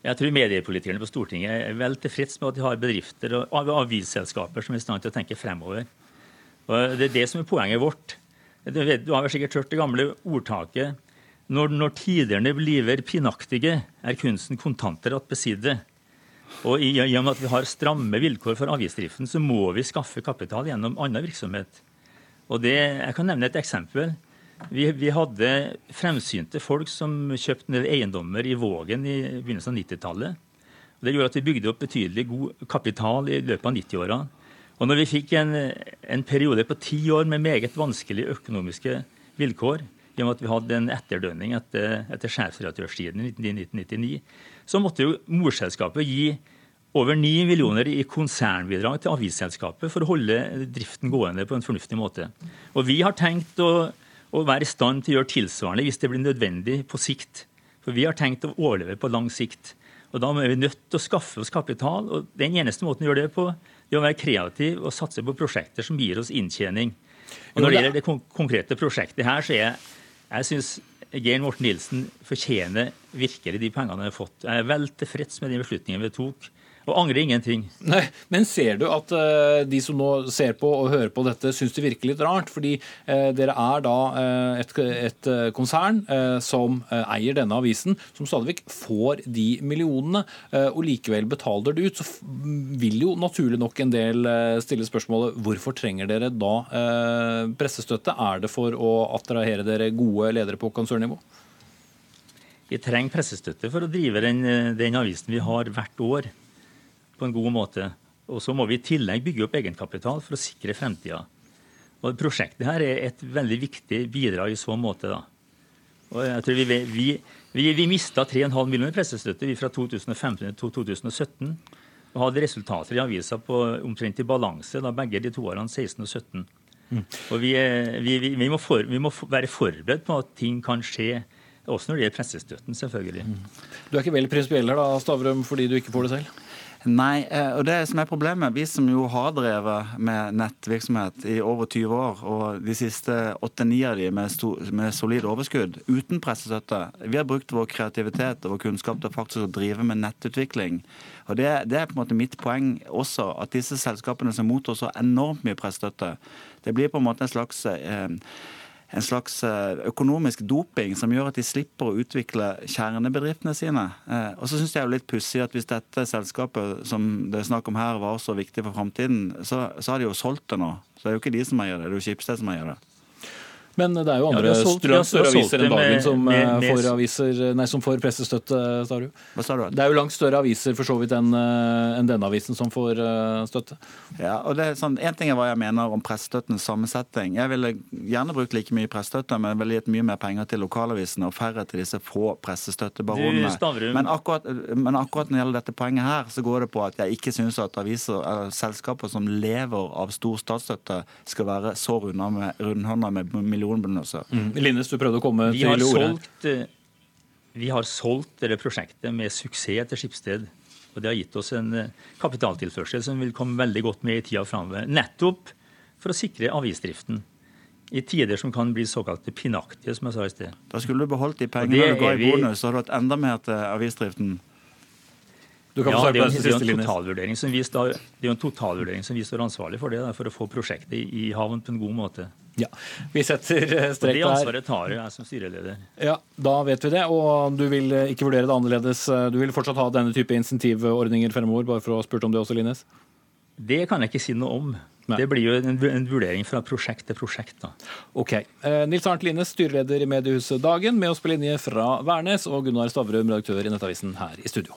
Jeg tror mediepolitikerne på Stortinget er vel tilfreds med at de har bedrifter og avisselskaper som er i stand til å tenke fremover. Og Det er det som er poenget vårt. Du, vet, du har vel sikkert hørt det gamle ordtaket når, når tiderne bliver pinaktige, er kunsten kontanter at besidde. Og i, og med at vi har stramme vilkår for avgiftsdriften, så må vi skaffe kapital gjennom annen virksomhet. Og det, Jeg kan nevne et eksempel. Vi, vi hadde fremsynte folk som kjøpte ned eiendommer i Vågen i begynnelsen av 90-tallet. Det gjorde at vi bygde opp betydelig god kapital i løpet av 90-åra. Og når vi fikk en, en periode på ti år med meget vanskelige økonomiske vilkår, i og med at vi hadde en etterdønning etter, etter sjefsredaktørstiden i 1999, så måtte jo morselskapet gi over 9 millioner i konsernbidrag til avisselskapet for å holde driften gående på en fornuftig måte. Og vi har tenkt å, å være i stand til å gjøre tilsvarende hvis det blir nødvendig på sikt. For vi har tenkt å overleve på lang sikt. Og da er vi nødt til å skaffe oss kapital. Og den eneste måten å gjøre det på, det er å være kreativ og satse på prosjekter som gir oss inntjening. Og når det gjelder det konkrete prosjektet her, så er jeg, jeg syns Geir Morten Nilsen fortjener virkelig de pengene han har fått. Jeg er vel tilfreds med de beslutningene vi tok, og angrer ingenting. Nei, Men ser du at eh, de som nå ser på og hører på dette, syns det virker litt rart? Fordi eh, dere er da eh, et, et konsern som eier denne avisen, som stadig vekk får de millionene, og likevel betaler det ut. Så vil jo naturlig nok en del stille spørsmålet hvorfor trenger dere da pressestøtte? Er det for å attrahere dere gode ledere på konsernnivå? Vi trenger pressestøtte for å drive den, den avisen vi har hvert år, på en god måte. Og så må vi i tillegg bygge opp egenkapital for å sikre fremtida. Og Prosjektet her er et veldig viktig bidrag i så måte. da. Og jeg tror Vi, vi, vi, vi mista 3,5 millioner pressestøtte fra 2015 til 2017. Og hadde resultater i avisa på omtrent i balanse da begge de to årene 16 og 17. Og vi, er- vi, må for, vi må være forberedt på at ting kan skje, også når det gjelder pressestøtten, selvfølgelig. Du er ikke vel prinsipiell her da, Stavrum, fordi du ikke får det selv? Nei, eh, og det som er problemet, vi som jo har drevet med nettvirksomhet i over 20 år, og de siste åtte-ni av de med, med solid overskudd, uten pressestøtte, vi har brukt vår kreativitet og vår kunnskap til faktisk å drive med nettutvikling. Og det, det er på en måte mitt poeng også, at disse selskapene som mottar så enormt mye pressestøtte, det blir på en måte en slags eh, en slags eh, økonomisk doping som gjør at de slipper å utvikle kjernebedriftene sine. Eh, Og så syns jeg det er litt pussig at hvis dette selskapet som det er snakk om her, var så viktig for framtiden, så, så har de jo solgt det nå. Så det er jo ikke de som eier det, det er jo Schibsted som eier det. Men det er jo andre ja, har solgt- vi strø- har større aviser enn dagen som, med- eh, med- får aviser, nei, som får pressestøtte, Starud. Hva sa du? Det er jo langt større aviser for så vidt enn en denne avisen som får eh, støtte. Ja, og det er sånn, En ting er hva jeg mener om pressestøttens sammensetning. Jeg ville gjerne brukt like mye pressestøtte, men ville gitt mye mer penger til lokalavisene og færre til disse få pressestøttebaronene. Men akkurat, men akkurat når det gjelder dette poenget her, så går det på at jeg ikke syns at aviser, eller selskaper som lever av stor statsstøtte, skal være så rundhånda med, rundhånda med millionbonusser. Mm. Linnes, du prøvde å komme Vi til ordet. eh, vi har solgt dette prosjektet med suksess til Skipsted. Og det har gitt oss en eh, kapitaltilførsel som vil komme veldig godt med i tida framover. Nettopp for å sikre avisdriften. I tider som kan bli såkalte pinaktige, som jeg sa i sted. Da skulle du beholdt de pengene du ga er i bonus, så hadde du hatt enda mer til avisdriften. Du kan ja, det er det er en totalvurdering som vi står, det er en totalvurdering som vi står ansvarlig for det, for å få prosjektet i, i havn på en god måte. Ja, Vi setter strek Og det ansvaret tar jeg som styreleder. Ja, Da vet vi det. Og du vil eh, ikke vurdere det annerledes. Du vil fortsatt ha denne type insentivordninger fremover, bare for å ha spurt om det også, Linnes? Det kan jeg ikke si noe om. Det blir jo en, en vurdering fra prosjekt til prosjekt. da. Ok. Eh, Nils Arnt Linnes, styreleder i mediehuset Dagen, med oss på linje fra Værnes, og Gunnar Stavrum, redaktør i Nettavisen her i studio.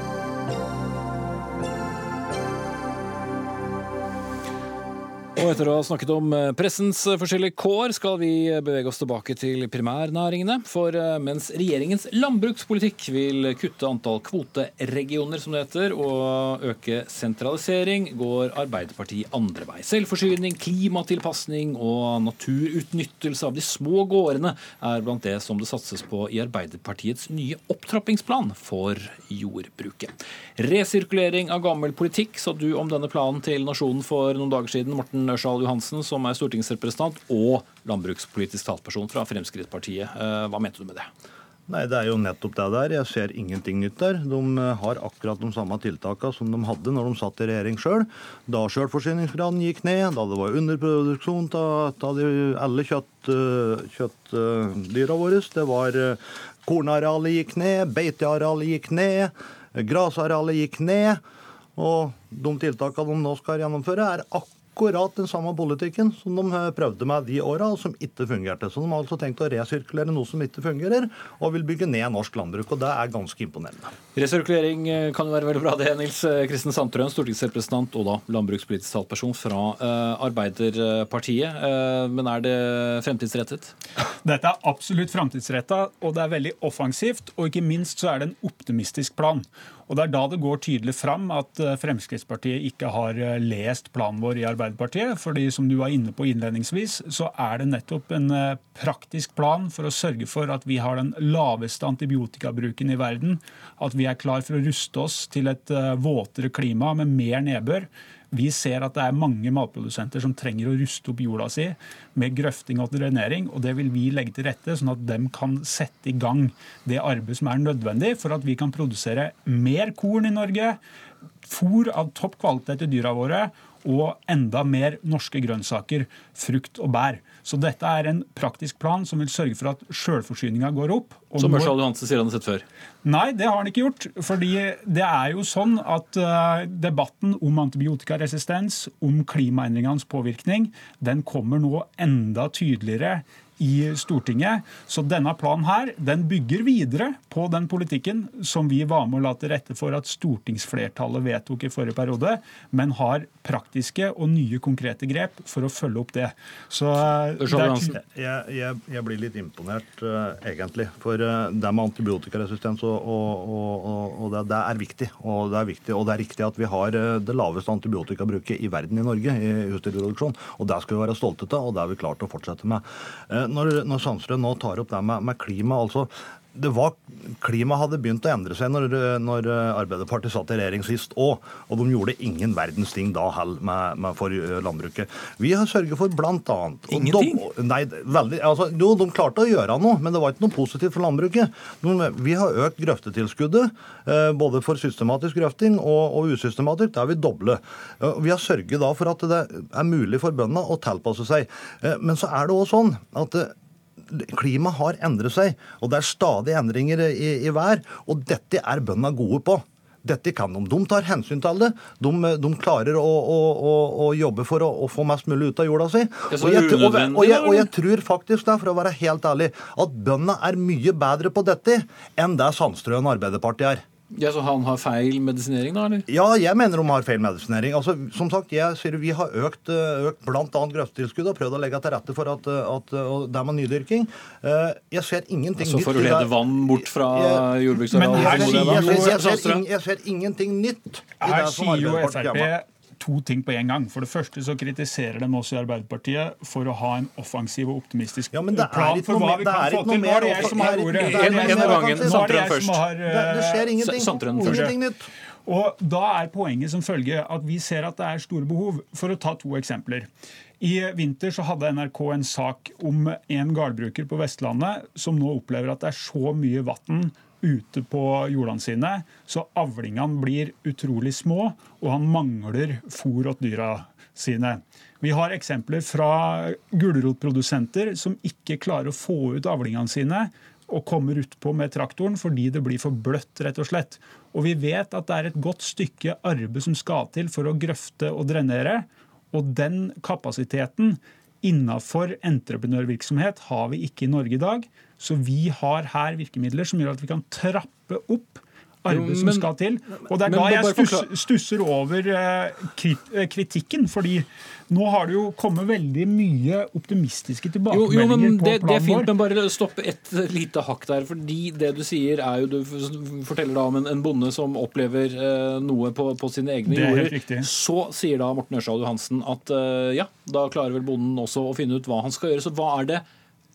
Og etter å ha snakket om eh, pressens forskjellige kår, skal vi bevege oss tilbake til primærnæringene. For eh, mens regjeringens landbrukspolitikk vil kutte antall kvoteregioner, som det heter, og øke sentralisering, går Arbeiderpartiet andre vei. Selvforsyning, klimatilpasning og naturutnyttelse av de små gårdene er blant det som det satses på i Arbeiderpartiets nye opptrappingsplan for jordbruket. Resirkulering av gammel politikk, sa du om denne planen til Nasjonen for noen dager siden. Morten Ørsal Johansen, som er stortingsrepresentant og landbrukspolitisk talsperson fra Fremskrittspartiet. Eh, Hva mente du med det? Nei, Det er jo nettopp det der. Jeg ser ingenting nytt der. De eh, har akkurat de samme tiltakene som de hadde når de satt i regjering sjøl. Da sjølforsyningsgraden gikk ned, da det var underproduksjon av alle kjøtt, eh, kjøttdyra våre. Det var Kornarealet gikk ned, beitearealet gikk ned, grasarealet gikk ned. Og de tiltakene de nå skal gjennomføre, er akkurat den samme politikken som de eh, prøvde med de åra, og som ikke fungerte. Så de har altså tenkt å resirkulere noe som ikke fungerer, og vil bygge ned norsk landbruk. Og det er ganske imponerende. Resirkulering eh, kan jo være veldig bra, det. Nils eh, Kristen Sandtrøen, stortingsrepresentant og da landbrukspolitisk talsperson fra Arbeiderpartiet. Men er det fremtidsrettet? Dette er absolutt fremtidsretta, og det er veldig offensivt. Og ikke minst så er det en optimistisk plan. Og Det er da det går tydelig fram at eh, Fremskrittspartiet ikke har eh, lest planen vår i Arbeiderpartiet. fordi som du var inne på innledningsvis, så er det nettopp en eh, praktisk plan for å sørge for at vi har den laveste antibiotikabruken i verden. At vi er klar for å ruste oss til et våtere klima med mer nedbør. Vi ser at det er mange matprodusenter som trenger å ruste opp jorda si med grøfting og drenering, og det vil vi legge til rette, sånn at de kan sette i gang det arbeidet som er nødvendig for at vi kan produsere mer korn i Norge, fôr av topp kvalitet til dyra våre, og enda mer norske grønnsaker, frukt og bær. Så dette er en praktisk plan som vil sørge for at sjølforsyninga går opp. Som Ørsal Johansen sier han har sett før. Nei, det har han ikke gjort. fordi det er jo sånn at eh, debatten om antibiotikaresistens, om klimaendringenes påvirkning, den kommer nå enda tydeligere i Stortinget. Så denne planen her, den bygger videre på den politikken som vi var med å la til rette for at stortingsflertallet vedtok i forrige periode, men har praktiske og nye konkrete grep for å følge opp det. Så eh, det er Jeg, jeg, jeg blir litt imponert, uh, egentlig. For uh, det med antibiotikaresistens og, og, og, og- og det, det er viktig. Og det er viktig. Og det er riktig at vi har uh, det laveste antibiotikabruket i verden i Norge i husdyrproduksjon. Og det skal vi være stolte av, og det har vi klart å fortsette med. Når, når Sandstrøm nå tar opp det med, med klima, altså det var, Klimaet hadde begynt å endre seg når, når Arbeiderpartiet satt i regjering sist òg, og de gjorde ingen verdens ting da heller med, med for landbruket. Vi har sørget for annet Ingenting? De, nei, veldig, altså, jo, de klarte å gjøre noe, men det var ikke noe positivt for landbruket. De, vi har økt grøftetilskuddet, eh, både for systematisk grøfting og, og usystematisk. Det har vi doble. Eh, Vi har sørget da for at det er mulig for bøndene å tilpasse seg. Eh, Men så er det òg sånn at eh, Klimaet har endret seg, og det er stadig endringer i, i vær. Og dette er bøndene gode på. Dette kan de. De tar hensyn til det. De, de klarer å, å, å, å jobbe for å, å få mest mulig ut av jorda si. Og jeg, og, og, jeg, og jeg tror faktisk, da, for å være helt ærlig, at bøndene er mye bedre på dette enn det Sandstrøen Arbeiderpartiet er. Ja, Så han har feil medisinering, da? eller? Ja, jeg mener de har feil medisinering. Altså, som sagt, jeg sier Vi har økt, eh, økt bl.a. grøftetilskuddet og prøvd å legge til rette for at, eh, at og det med nydyrking. Eh, Jeg ser ingenting Så for å lede vann bort fra jordbruksarealet? Men her formoder jeg jeg, jeg, jeg ser ingenting nytt i det som Arbeiderpartiet gjør. To ting på en gang. For det første så kritiserer de oss i Arbeiderpartiet for å ha en offensiv og optimistisk Ja, plan for hva vi kan få til. Nå er det jeg som har ordet. det er det er skjer eh, ingenting. Sandtrøen først. Og Da er poenget som følge at vi ser at det er store behov. For å ta to eksempler. I vinter så hadde NRK en sak om en gårdbruker på Vestlandet som nå opplever at det er så mye vann ute på jordene sine, så avlingene blir utrolig små, og han mangler fôr til dyra sine. Vi har eksempler fra gulrotprodusenter som ikke klarer å få ut avlingene sine og kommer utpå med traktoren fordi det blir for bløtt, rett og slett. Og vi vet at det er et godt stykke arbeid som skal til for å grøfte og drenere. Og den kapasiteten innafor entreprenørvirksomhet har vi ikke i Norge i dag. Så vi har her virkemidler som gjør at vi kan trappe opp arbeid som skal til. Og det er da jeg stusser over eh, eh, kritikken. fordi nå har det jo kommet veldig mye optimistiske tilbakemeldinger jo, men på det, det er planen fint, vår. men bare stopp et lite hakk der. fordi det du sier er jo, Du forteller da om en, en bonde som opplever eh, noe på, på sine egne Det er jorder. Så sier da Morten Ørsal Johansen at eh, ja, da klarer vel bonden også å finne ut hva han skal gjøre. Så hva er det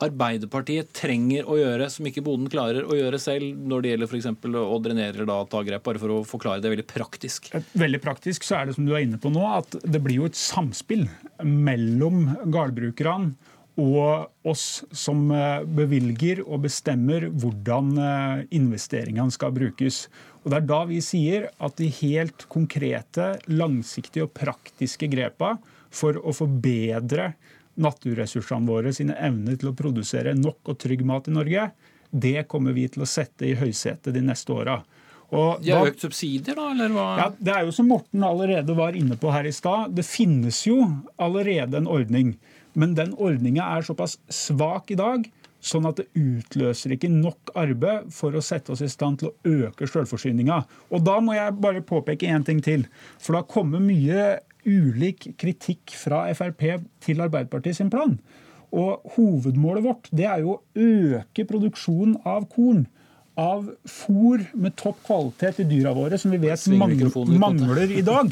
Arbeiderpartiet trenger å gjøre som ikke bonden klarer å gjøre selv, når det gjelder f.eks. å drenere eller ta grep, bare for å forklare det veldig praktisk? Veldig praktisk så er det som du er inne på nå, at det blir jo et samspill mellom gårdbrukerne og oss som eh, bevilger og bestemmer hvordan eh, investeringene skal brukes. Og Det er da vi sier at de helt konkrete, langsiktige og praktiske grepa for å forbedre naturressursene våre sine evner til å produsere nok og trygg mat i Norge, det kommer vi til å sette i høysetet de neste åra. De har da- økt subsidier, da? eller hva? ja, Det er jo som Morten allerede var inne på her i stad. Det finnes jo allerede en ordning. Men den ordninga er såpass svak i dag sånn at det utløser ikke nok arbeid for å sette oss i stand til å øke selvforsyninga. Og da må jeg bare påpeke én ting til. For det har kommet mye ulik kritikk fra Frp til Arbeiderpartiet sin plan. Og hovedmålet vårt det er jo å øke produksjonen av korn. Av fôr med topp kvalitet i dyra våre, som vi vet Sving mang mikrofonen litt, Mette. mangler i dag.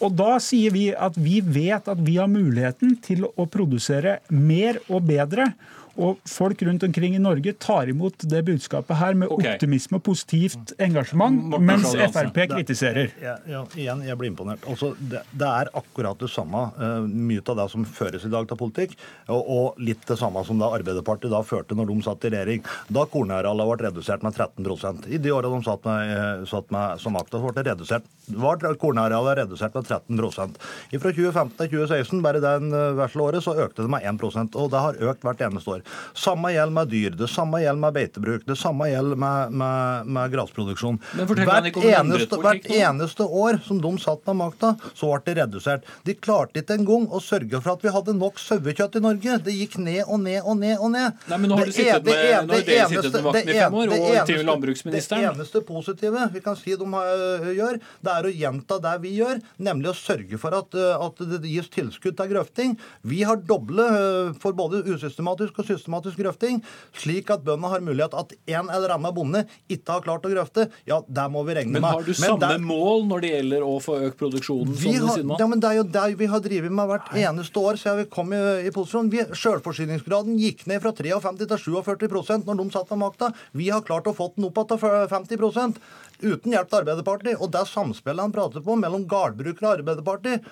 Og da sier vi at vi vet at vi har muligheten til å produsere mer og bedre. Og folk rundt omkring i Norge tar imot det budskapet her med okay. optimisme og positivt engasjement, Morten mens Frp kritiserer. Ja, ja, igjen, jeg blir imponert. Altså, det, det er akkurat det samme, uh, mye av det som føres i dag til politikk, og, og litt det samme som da Arbeiderpartiet da førte når de satt i regjering. Da kornarealet ble redusert med 13% I de åra de satt med, uh, satt med som makta, ble det redusert var kornarealet redusert med 13% Fra 2015 til 2016, bare den eh, vesle året, så økte det med 1% og det har økt hvert eneste år. Samme gjelder med dyr, det samme gjelder med beitebruk, det samme gjelder med, med, med grasproduksjon. Hvert eneste, hvert eneste år som de satt med makta, så ble det redusert. De klarte ikke engang å sørge for at vi hadde nok sauekjøtt i Norge. Det gikk ned og ned og ned og ned. Nei, men nå har du sittet med, det det, det eneste- sittet med makten i det fem år, det og til eneste- landbruksministeren. Det eneste positive vi kan si de øh, gjør, det er å gjenta det vi gjør, nemlig å sørge for at, øh, at det gis tilskudd til grøfting. Vi har doble øh, for både usystematisk og systematisk grøfting, slik at bøndene har mulighet at en eller annen bonde ikke har klart å grøfte. Ja, det må vi regne med. Men har du samme der- mål når det gjelder å få økt produksjonen? vi sånn har, ja, men Det er jo det vi har drevet med hvert eneste år siden vi kom i, i posisjon. Vi- Selvforsyningsgraden gikk ned fra 53 til 47% når de satt ved makta. Vi har klart å få den opp igjen til 50 uten hjelp til Arbeiderpartiet. Og det samspillet han prater på mellom gårdbrukere og Arbeiderpartiet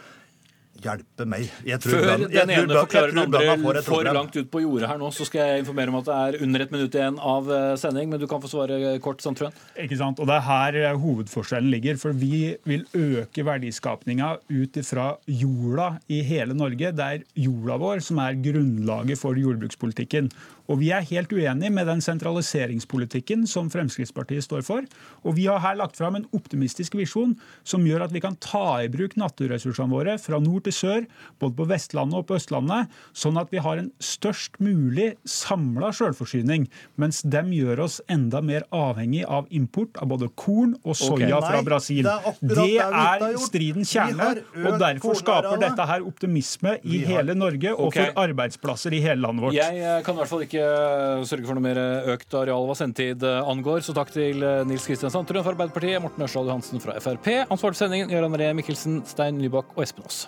Hjelpe meg. Jeg tror Før bøndene- den ene forklarer den andre for langt ut på jordet her nå, så skal jeg informere om at det er under et minutt igjen av eh, sending. Men du kan få svare kort, Sandtrøen. Ikke sant? Og Det er her eh, hovedforskjellen ligger. For vi vil øke verdiskapninga ut fra jorda i hele Norge. Det er jorda vår som er grunnlaget for jordbrukspolitikken. Og Vi er helt uenig med den sentraliseringspolitikken som Fremskrittspartiet står for. Og Vi har her lagt fram en optimistisk visjon som gjør at vi kan ta i bruk naturressursene våre fra nord til sør, både på Vestlandet og på Østlandet, sånn at vi har en størst mulig samla sjølforsyning, mens dem gjør oss enda mer avhengig av import av både korn og soya Ok. fra Nei, Brasil. det er Det er stridens kjerne, og derfor skaper dette her optimisme i har- hele Norge og okay. for arbeidsplasser i hele landet vårt. Jeg eh, kan i hvert fall ikke eh, sørge for noe mer eh, økt areal hva sendetid eh, angår, så takk til Nils Kristian Sandtrøen fra Arbeiderpartiet, Morten Ørsal Johansen fra Frp. Ansvarlig for sendingen Gøran Ree Mikkelsen, Stein Nybakk og Espen Aas.